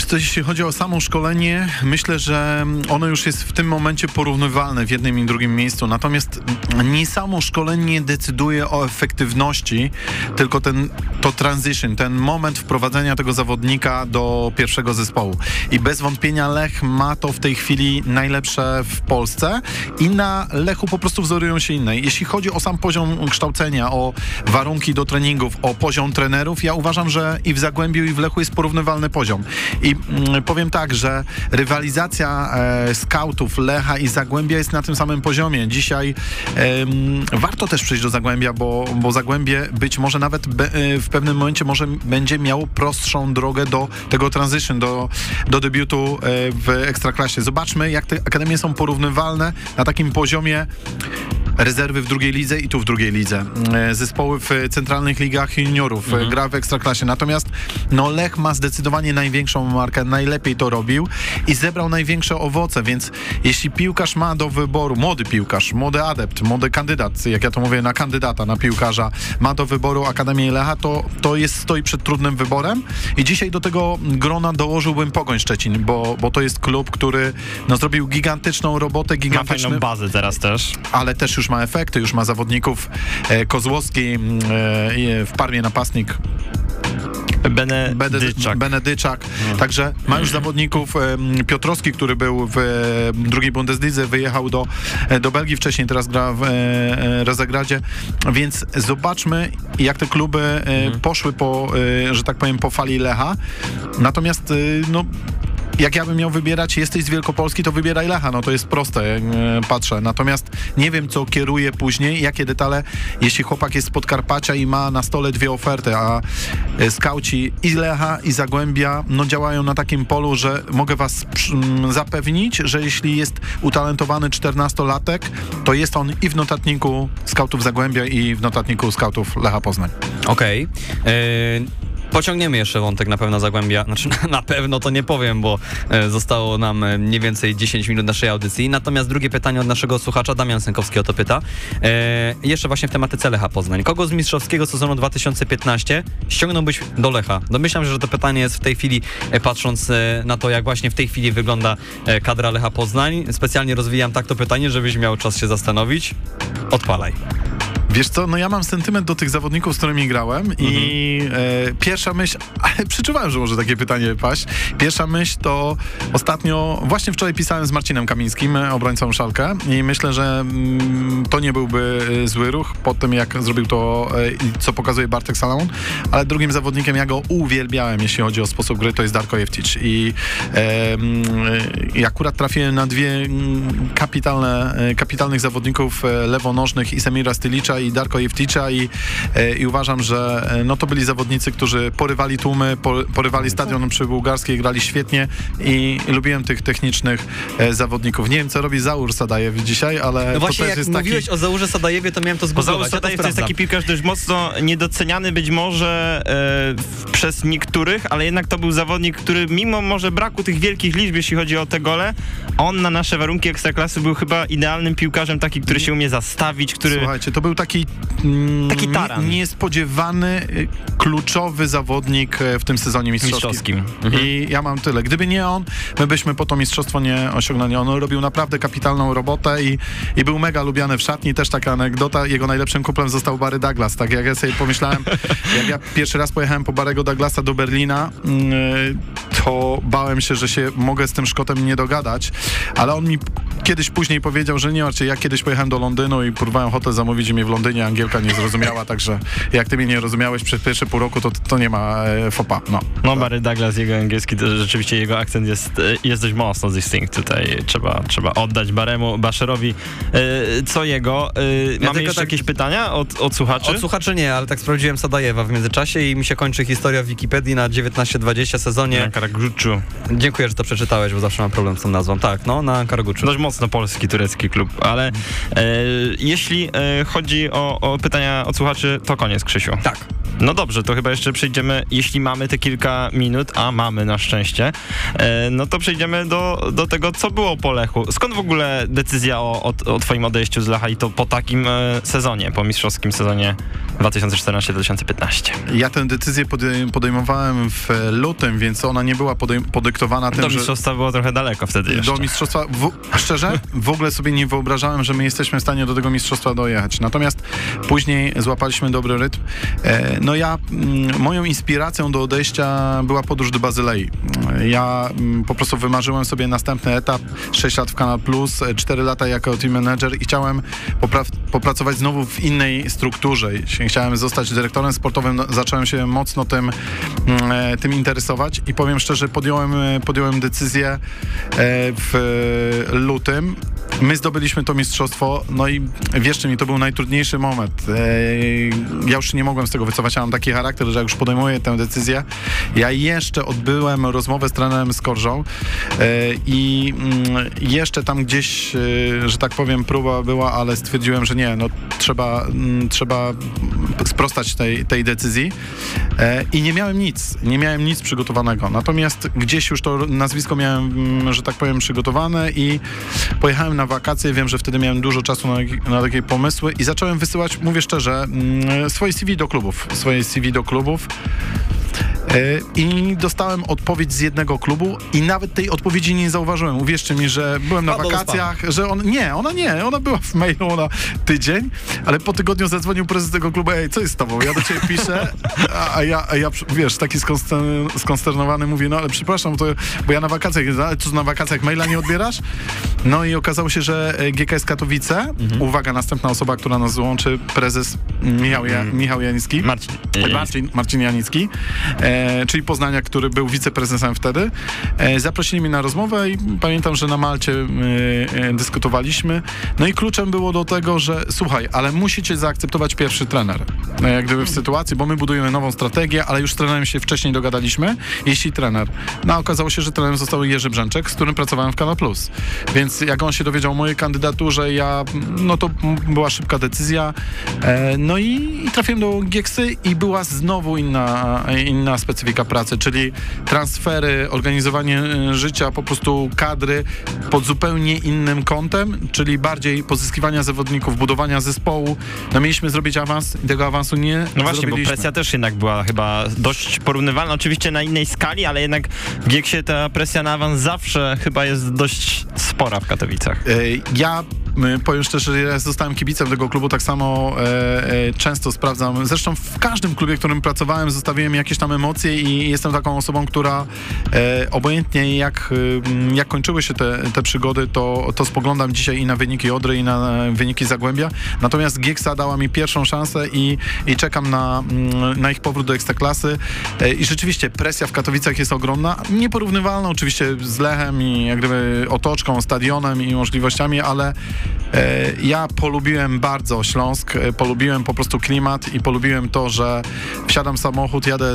Co, jeśli chodzi o samo szkolenie, myślę, że ono już jest w tym momencie porównywalne w jednym i drugim miejscu. Natomiast nie samo szkolenie decyduje o efektywności, tylko ten, to transition, ten moment wprowadzenia tego zawodnika do pierwszego zespołu. I bez wątpienia Lech ma to w tej chwili najlepsze w Polsce i na Lechu po prostu wzorują się inne. Jeśli chodzi o sam poziom kształcenia, o warunki do treningów, o poziom trenerów, ja uważam, że i w Zagłębiu, i w Lechu jest porównywalny poziom. I mm, powiem tak, że rywalizacja e, skautów Lecha i Zagłębia jest na tym samym poziomie. Dzisiaj em, warto też przyjść do Zagłębia, bo, bo Zagłębie być może nawet be, e, w pewnym momencie może będzie miało prostszą drogę do tego transition, do, do debiutu e, w Ekstraklasie. Zobaczmy, jak te akademie są porównywalne na takim poziomie rezerwy w drugiej lidze i tu w drugiej lidze. E, Zespoły w centralnych ligach juniorów, e, gra w ekstraklasie. Natomiast no Lech ma zdecydowanie największą najlepiej to robił i zebrał największe owoce, więc jeśli piłkarz ma do wyboru, młody piłkarz, młody adept, młody kandydat, jak ja to mówię, na kandydata, na piłkarza, ma do wyboru Akademię Lecha, to, to jest, stoi przed trudnym wyborem i dzisiaj do tego grona dołożyłbym Pogoń Szczecin, bo, bo to jest klub, który no, zrobił gigantyczną robotę, Ma fajną bazę teraz też. ale też już ma efekty, już ma zawodników e, Kozłowski m, e, w Parmie napastnik Benedyczak. Benedyczak. Także ma już zawodników Piotrowski, który był w drugiej Bundeslidze, wyjechał do, e, do Belgii wcześniej, teraz gra w e, e, Rozegradzie, więc zobaczmy jak te kluby e, poszły po, że tak powiem, po fali Lecha. Natomiast no jak ja bym miał wybierać, jesteś z Wielkopolski, to wybieraj Lecha, no to jest proste, e, patrzę. Natomiast nie wiem, co kieruje później, jakie detale, jeśli chłopak jest z Podkarpacia i ma na stole dwie oferty, a e, skauci i Lecha, i Zagłębia, no działają na takim polu, że mogę was przy- m, zapewnić, że jeśli jest utalentowany 14-latek, to jest on i w notatniku skautów Zagłębia, i w notatniku skautów Lecha Poznań. Okej. E, Pociągniemy jeszcze wątek na pewno Zagłębia, znaczy *laughs* na pewno to nie powiem, bo e, zostało nam e, mniej więcej 10 minut naszej audycji. Natomiast drugie pytanie od naszego słuchacza, Damian Sękowski o to pyta. E, jeszcze właśnie w tematyce Lecha Poznań. Kogo z mistrzowskiego sezonu 2015 ściągnąłbyś do Lecha? Domyślam się, że to pytanie jest w tej chwili, e, patrząc na to, jak właśnie w tej chwili wygląda kadra Lecha Poznań. Specjalnie rozwijam tak to pytanie, żebyś miał czas się zastanowić. Odpalaj. Wiesz co, no ja mam sentyment do tych zawodników, z którymi grałem i e, pierwsza myśl, *laughs* ale przeczuwałem, że może takie pytanie paść. Pierwsza myśl to ostatnio, właśnie wczoraj pisałem z Marcinem Kamińskim, obrońcą Szalkę i myślę, że mm, to nie byłby e, zły ruch po tym, jak zrobił to e, co pokazuje Bartek Salomon, ale drugim zawodnikiem, ja go uwielbiałem, jeśli chodzi o sposób gry, to jest Darko Jewtic i, e, mm, i akurat trafiłem na dwie mm, kapitalne, e, kapitalnych zawodników e, lewonożnych i Semira Stylicza i i Darko Jewticza i, e, i uważam, że e, no to byli zawodnicy, którzy porywali tłumy, po- porywali stadion przy bułgarskiej, grali świetnie i lubiłem tych technicznych e, zawodników. Nie wiem, co robi Zaur Sadajew dzisiaj, ale No to właśnie, też jak jest taki... mówiłeś o Zaurze Sadajewie, to miałem to zgooglować. Zaur ja to Sadajew to jest taki piłkarz dość mocno niedoceniany być może e, przez niektórych, ale jednak to był zawodnik, który mimo może braku tych wielkich liczb, jeśli chodzi o te gole, on na nasze warunki ekstraklasy był chyba idealnym piłkarzem, taki, który się umie zastawić, który... Słuchajcie, to był taki, mm, Taki taran. nie- niespodziewany, y, kluczowy zawodnik e, w tym sezonie mistrzowskim. Mistrzowskim. I ja mam tyle. Gdyby nie on, my byśmy po to mistrzostwo nie osiągnęli. On robił naprawdę kapitalną robotę i, i był mega lubiany w szatni. Też taka anegdota, jego najlepszym kuplem został Barry Douglas. Tak jak ja sobie pomyślałem, *laughs* jak ja pierwszy raz pojechałem po Barego Douglasa do Berlina, mm, to bałem się, że się mogę z tym Szkotem nie dogadać, ale on mi kiedyś później powiedział, że nie ja kiedyś pojechałem do Londynu i próbowałem hotel zamówić i mnie w Londynie Angielka nie zrozumiała, także jak ty mnie nie rozumiałeś przez pierwsze pół roku, to, to nie ma e, fopa. No. No Barry Douglas, jego angielski, to rzeczywiście jego akcent jest, e, jest dość mocno distinct tutaj. Trzeba, trzeba oddać Baremu, Baszerowi e, co jego. E, mamy tylko jeszcze tak- jakieś pytania od, od słuchaczy? Od słuchaczy nie, ale tak sprawdziłem Sadajewa w międzyczasie i mi się kończy historia w Wikipedii na 19-20 sezonie. Na Karaguczu. Dziękuję, że to przeczytałeś, bo zawsze mam problem z tą nazwą. Tak, no, na Karaguczu. Dość mocno polski, turecki klub, ale e, jeśli e, chodzi o, o pytania od słuchaczy, to koniec, Krzysiu. Tak. No dobrze, to chyba jeszcze przejdziemy, jeśli mamy te kilka minut, a mamy na szczęście, e, no to przejdziemy do, do tego, co było po Lechu. Skąd w ogóle decyzja o, o, o twoim odejściu z Lecha i to po takim e, sezonie, po mistrzowskim sezonie 2014-2015? Ja tę decyzję podej- podejmowałem w lutym, więc ona nie była podyktowana tym, Do że... mistrzostwa było trochę daleko wtedy jeszcze. Do mistrzostwa, w, szczerze, w ogóle sobie nie wyobrażałem, że my jesteśmy w stanie do tego mistrzostwa dojechać. Natomiast później złapaliśmy dobry rytm. E, no ja, mm, moją inspiracją do odejścia była podróż do Bazylei. E, Ja mm, po prostu wymarzyłem sobie następny etap, 6 lat w Kanal Plus, 4 lata jako team manager i chciałem popra- popracować znowu w innej strukturze. Chciałem zostać dyrektorem sportowym, no, zacząłem się mocno tym, mm, e, tym interesować i powiem szczerze, podjąłem, e, podjąłem decyzję e, w lutym. My zdobyliśmy to mistrzostwo, no i wierzcie mi, to był najtrudniejszy moment. Ja już nie mogłem z tego wycofać, ja mam taki charakter, że jak już podejmuję tę decyzję, ja jeszcze odbyłem rozmowę z trenerem Skorżą e, i mm, jeszcze tam gdzieś, e, że tak powiem, próba była, ale stwierdziłem, że nie, no trzeba, mm, trzeba sprostać tej, tej decyzji e, i nie miałem nic, nie miałem nic przygotowanego. Natomiast gdzieś już to nazwisko miałem, mm, że tak powiem, przygotowane i pojechałem na wakacje, wiem, że wtedy miałem dużo czasu na, na takie pomysły i zacząłem wysyłać, mówię szczerze, mm, swoje CV do klubów, swoje CV do klubów. E, I dostałem odpowiedź z jednego klubu i nawet tej odpowiedzi nie zauważyłem. Uwierzcie mi, że byłem na wakacjach, że on... Nie, ona nie, ona była w mailu na tydzień, ale po tygodniu zadzwonił prezes tego klubu, ej, co jest z tobą? Ja do ciebie piszę, a, ja, a ja, wiesz, taki skonster- skonsternowany mówię, no ale przepraszam, to, bo ja na wakacjach, co, na wakacjach maila nie odbierasz? No i okazało się, że e, GKS Katowice, uwaga, następna osoba, która nas złączy, prezes Michał, ja, Michał Janicki. Marcin. Marcin, Marcin Janicki, e, czyli Poznania, który był wiceprezesem wtedy. E, zaprosili mnie na rozmowę i pamiętam, że na Malcie e, e, dyskutowaliśmy. No i kluczem było do tego, że słuchaj, ale musicie zaakceptować pierwszy trener. E, jak gdyby w sytuacji, bo my budujemy nową strategię, ale już z trenerem się wcześniej dogadaliśmy, jeśli trener. No a okazało się, że trenerem został Jerzy Brzęczek, z którym pracowałem w Kanal Plus. Więc jak on się dowiedział o mojej kandydaturze, ja, no to była szybka decyzja. E, no i, i trafiłem do Gieksy i była znowu inna, inna specyfika pracy, czyli transfery, organizowanie e, życia, po prostu kadry pod zupełnie innym kątem, czyli bardziej pozyskiwania zawodników, budowania zespołu. No mieliśmy zrobić awans i tego awansu nie No właśnie, bo presja też jednak była chyba dość porównywalna, oczywiście na innej skali, ale jednak w Gieksie ta presja na awans zawsze chyba jest dość spora w Katowicach. E, Ja powiem szczerze, że ja zostałem kibicem tego klubu, tak samo e, e, często sprawdzam. Zresztą w każdym klubie, w którym pracowałem, zostawiłem jakieś tam emocje i jestem taką osobą, która e, obojętnie jak, y, jak kończyły się te, te przygody, to, to spoglądam dzisiaj i na wyniki Odry, i na wyniki Zagłębia. Natomiast Gieksa dała mi pierwszą szansę i, i czekam na, mm, na ich powrót do Ekstraklasy. E, I rzeczywiście presja w Katowicach jest ogromna. Nieporównywalna oczywiście z Lechem i jak gdyby otoczką, stadionem i możliwościami, ale, Ja polubiłem bardzo Śląsk, e, polubiłem po prostu klimat i polubiłem to, że wsiadam w samochód, jadę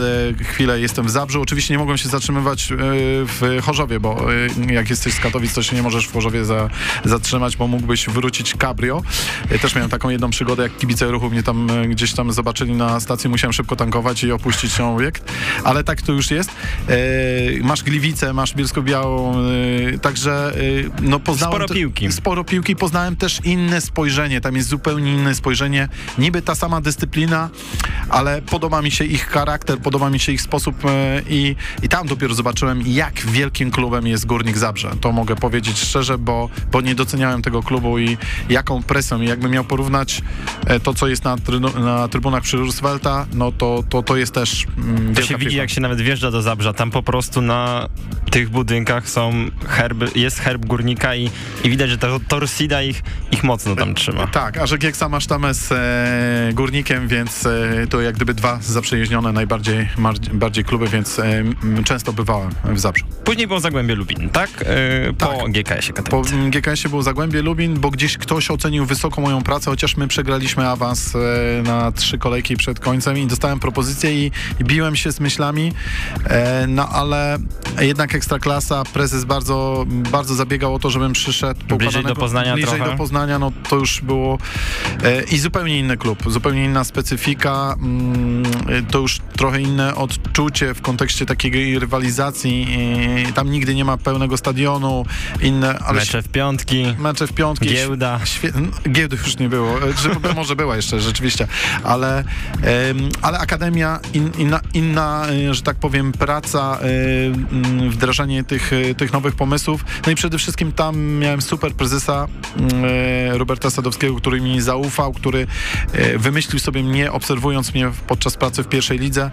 e, chwilę, jestem w Zabrzu. Oczywiście nie mogłem się zatrzymywać e, w Chorzowie, bo e, jak jesteś z Katowic, to się nie możesz w Chorzowie za, zatrzymać, bo mógłbyś wrócić cabrio. E, Też miałem taką jedną przygodę, jak kibice ruchu mnie tam e, gdzieś tam zobaczyli na stacji, musiałem szybko tankować i opuścić ten obiekt, ale tak to już jest. E, Masz Gliwicę, masz Bielsko-Białą, e, także e, no poznałem... Sporo piłki. Sporo piłki, poznałem też inne spojrzenie, tam jest zupełnie inne spojrzenie, niby ta sama dyscyplina, ale podoba mi się ich charakter, podoba mi się ich sposób e, i, i tam dopiero zobaczyłem, jak wielkim klubem jest Górnik Zabrze. To mogę powiedzieć szczerze, bo, bo nie doceniałem tego klubu i jaką presją. I jakbym miał porównać e, to, co jest na, trynu- na trybunach przy Roosevelta, no to, to, to jest też mm, To się widzi, jak się nawet wjeżdża do Zabrza. Tam po prostu na tych budynkach są herby, jest herb górnika i, i widać, że ta torsida ich, ich mocno tam trzyma. Tak, a że Gieksa ma sztamę z e, Górnikiem, więc e, to jak gdyby dwa zaprzyjaźnione najbardziej mar- bardziej kluby, więc e, m, często bywałem w Zabrzu. Później było Zagłębie Lubin, tak? Yy, Po Tak. GKS-ie Po Katowice. GKS-ie było Zagłębie Lubin, bo gdzieś ktoś ocenił wysoko moją pracę, chociaż my przegraliśmy awans e, na trzy kolejki przed końcem i dostałem propozycję i, i biłem się z myślami, e, no ale jednak Ekstraklasa, prezes bardzo, bardzo zabiegał o to, żebym przyszedł Bliżej do Poznania bliżej trochę? do Poznania, no to już było e, i zupełnie inny klub, zupełnie inna specyfika, mm, e, to już trochę inne odczucie w kontekście takiej rywalizacji, e, tam nigdy nie ma pełnego stadionu, inne, ale Mecze w piątki, mecze w piątki. giełda. Giełdy już nie było, e, że, może była jeszcze rzeczywiście, ale, em, ale Akademia, in, inna, inna, że tak powiem, praca, wdrażanie tych, tych nowych pomysłów. No i przede wszystkim tam miałem super prezesa Roberta Sadowskiego, który mi zaufał, który e, wymyślił sobie mnie, obserwując mnie podczas pracy w pierwszej lidze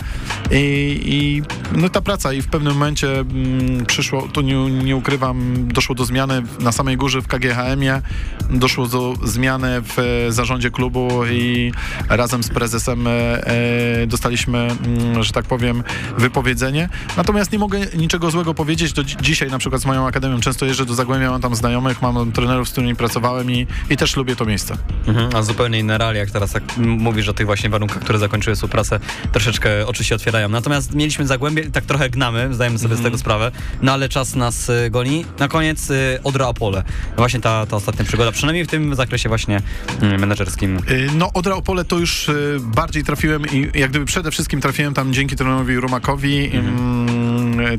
i, i no ta praca i w pewnym momencie mm, przyszło, tu nie, nie ukrywam, doszło do zmiany na samej górze w KGHM-ie, doszło do zmiany w e, zarządzie klubu i razem z prezesem e, dostaliśmy, mm, że tak powiem, wypowiedzenie. Natomiast nie mogę niczego złego powiedzieć. Do dzi- dzisiaj na przykład z moją akademią często jeżdżę do Zagłębia, mam tam znajomych, mam trenerów, z którymi pracowałem i, i też lubię to miejsce. Mhm, a zupełnie inne realia, jak teraz tak mówisz o tych właśnie warunkach, które zakończyły współpracę, troszeczkę oczy się otwierają. Natomiast mieliśmy Zagłębie tak trochę gnamy, zdajemy sobie z tego sprawę, no ale czas nas y, goni. Na koniec y, Odra Opole. Właśnie ta, ta ostatnia przygoda, przynajmniej w tym zakresie właśnie y, menedżerskim. No, Odra Opole to już bardziej trafiłem i jak gdyby przede wszystkim trafiłem tam dzięki trenerowi Rumakowi. Ym, y,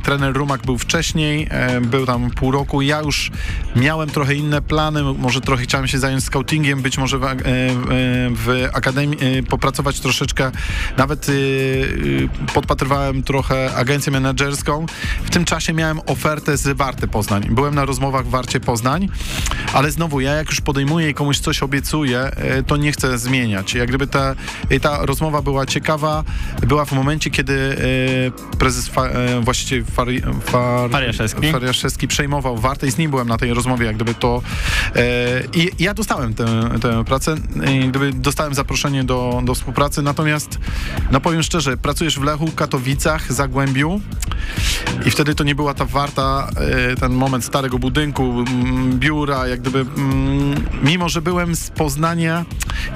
trener Rumak był wcześniej, e, był tam pół roku. Ja już miałem trochę inne plany, może trochę chciałem się zająć scoutingiem, być może w, a- e, w, akademii, e, popracować troszeczkę. Nawet podpatrywałem trochę agencję menedżerską. W tym czasie miałem ofertę z Warty Poznań. Byłem na rozmowach w Warcie Poznań, ale znowu ja jak już podejmuję i komuś coś obiecuję, e, to nie chcę zmieniać. Jak gdyby ta, e, ta rozmowa była ciekawa, była w momencie, kiedy e, prezes, fa, e, właściwie Fari, Far, Fariaszewski. Fariaszewski przejmował Wartę i z nim byłem na tej rozmowie, jak gdyby to e, i ja dostałem tę, tę pracę, i gdyby dostałem zaproszenie do, do współpracy, natomiast no powiem szczerze, pracujesz w Lechu, Katowicach, Zagłębiu i wtedy to nie była ta warta, e, ten moment starego budynku, mm, biura, jak gdyby, mm, mimo że byłem z Poznania,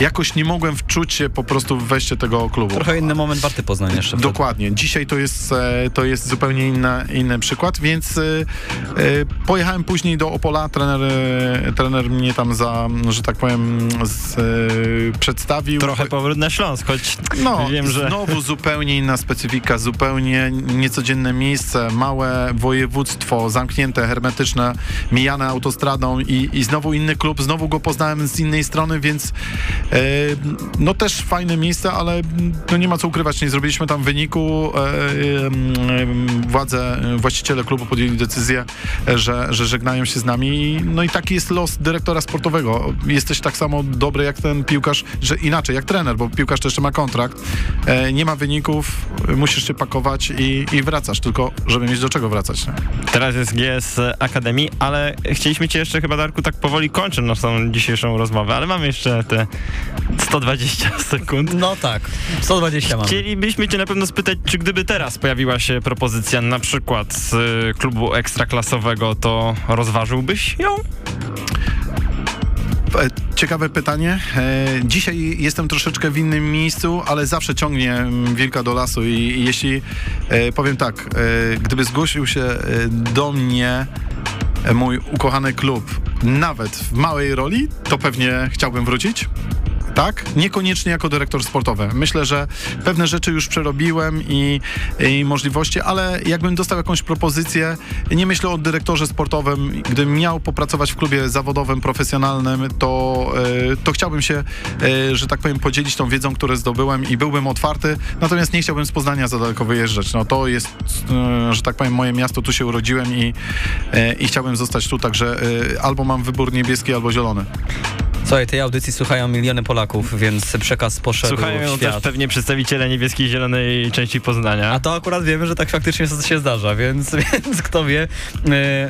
jakoś nie mogłem wczuć się po prostu w wejście tego klubu. Trochę inny moment Warty Poznań jeszcze. Dokładnie. Dzisiaj to jest, e, to jest zupełnie inna, inny przykład, więc e, e, pojechałem później do Opola. Trener, e, trener mnie tam za, że tak powiem, z, e, przedstawił. Trochę powrót na Śląsk, choć No, wiem, że... znowu zupełnie inna specyfika, zupełnie niecodzienne miejsce, małe województwo, zamknięte, hermetyczne, mijane autostradą i, i znowu inny klub, znowu go poznałem z innej strony, więc e, no też fajne miejsce, ale no nie ma co ukrywać, nie zrobiliśmy tam wyniku. E, e, władze, właściciele klubu podjęli decyzję, że, że żegnają się z nami. No i taki jest los dyrektora sportowego. Jesteś tak samo dobry jak ten piłkarz, że inaczej, jak trener, bo piłkarz to jeszcze ma kontrakt. E, nie ma wyników, musisz się pakować i, i wracasz, tylko żeby mieć do czego wracać. Nie? Teraz jest GS Akademii, ale chcieliśmy cię jeszcze chyba, Darku, tak powoli kończyć naszą dzisiejszą rozmowę, ale mamy jeszcze te 120 *laughs* sekund. No tak, 120 mamy. Chcielibyśmy cię na pewno spytać, czy gdyby teraz pojawiła się propozycja na przykład z y, klubu ekstraklasowego, to rozważyłbyś ją? E, Ciekawe pytanie. E, Dzisiaj jestem troszeczkę w innym miejscu, ale zawsze ciągnie mm, wilka do lasu i jeśli, e, powiem tak, gdyby zgłosił się do mnie mój ukochany klub, nawet w małej roli, to pewnie chciałbym wrócić. Tak? Niekoniecznie jako dyrektor sportowy. Myślę, że pewne rzeczy już przerobiłem i, i możliwości, ale jakbym dostał jakąś propozycję, nie myślę o dyrektorze sportowym, gdybym miał popracować w klubie zawodowym, profesjonalnym, to, e, to chciałbym się, e, że tak powiem, podzielić tą wiedzą, którą zdobyłem i byłbym otwarty, natomiast nie chciałbym z Poznania za daleko wyjeżdżać. No to jest, e, że tak powiem, moje miasto, tu się urodziłem i, i chciałbym zostać tu, także albo mam wybór niebieski, albo zielony. Słuchaj, tej audycji słuchają miliony Polaków, więc przekaz poszedł Słuchają w świat. też pewnie przedstawiciele niebieskiej i zielonej części Poznania. A to akurat wiemy, że tak faktycznie się zdarza, więc, *laughs* więc kto wie. E,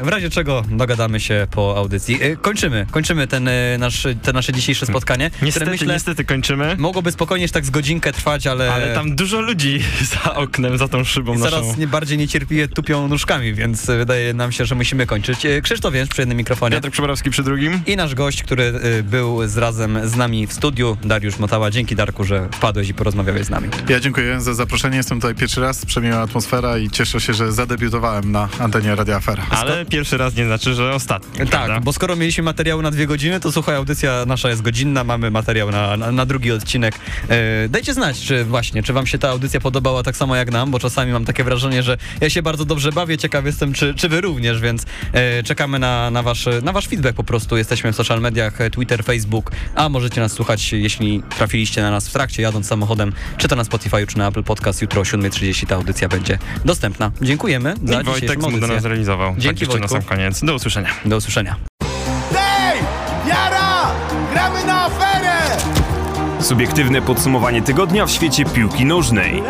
W razie czego dogadamy się po audycji. E, Kończymy, kończymy ten, e, nasz, te nasze dzisiejsze spotkanie, Niestety, myślę niestety kończymy. mogłoby spokojnie tak z godzinkę trwać, ale, Ale tam dużo ludzi *laughs* za oknem, za tą szybą zaraz naszą. nie, bardziej niecierpliwie tupią nóżkami, więc wydaje nam się, że musimy kończyć. Krzysztof Jęcz przy jednym mikrofonie. Piotrek Przeborowski przy drugim. I nasz gość, który y, był z razem z nami w studiu, Dariusz Motała. Dzięki Darku, że wpadłeś i porozmawiałeś z nami. Ja dziękuję za zaproszenie. Jestem tutaj pierwszy raz, przemiła atmosfera i cieszę się, że zadebiutowałem na antenie Radia Afera. Ale pierwszy raz nie znaczy, że ostatni. prawda? Tak, bo skoro mieliśmy materiały na dwie godziny, to słuchaj, audycja nasza jest godzinna, mamy materiał na, na, na drugi odcinek. E, dajcie znać, czy właśnie, czy wam się ta audycja podobała tak samo jak nam, bo czasami mam takie wrażenie, że ja się bardzo dobrze bawię, ciekaw jestem, czy, czy wy również, więc e, czekamy na, na, wasz, na wasz feedback po prostu. Jesteśmy w social mediach, Twitter, Facebook, a możecie nas słuchać, jeśli trafiliście na nas w trakcie, jadąc samochodem, czy to na Spotify, czy na Apple Podcast. Jutro o 7.30 ta audycja będzie dostępna. Dziękujemy za I Wojtek dzisiejszą do nas zrealizował. Dzięki, tak na sam koniec. Do usłyszenia. Do usłyszenia. Hej! Jara! Gramy na aferę! Subiektywne podsumowanie tygodnia w świecie piłki nożnej.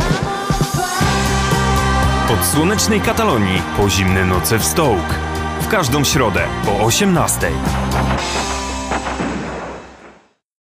Od słonecznej Katalonii po zimne noce w Stołk. W każdą środę po 18:00.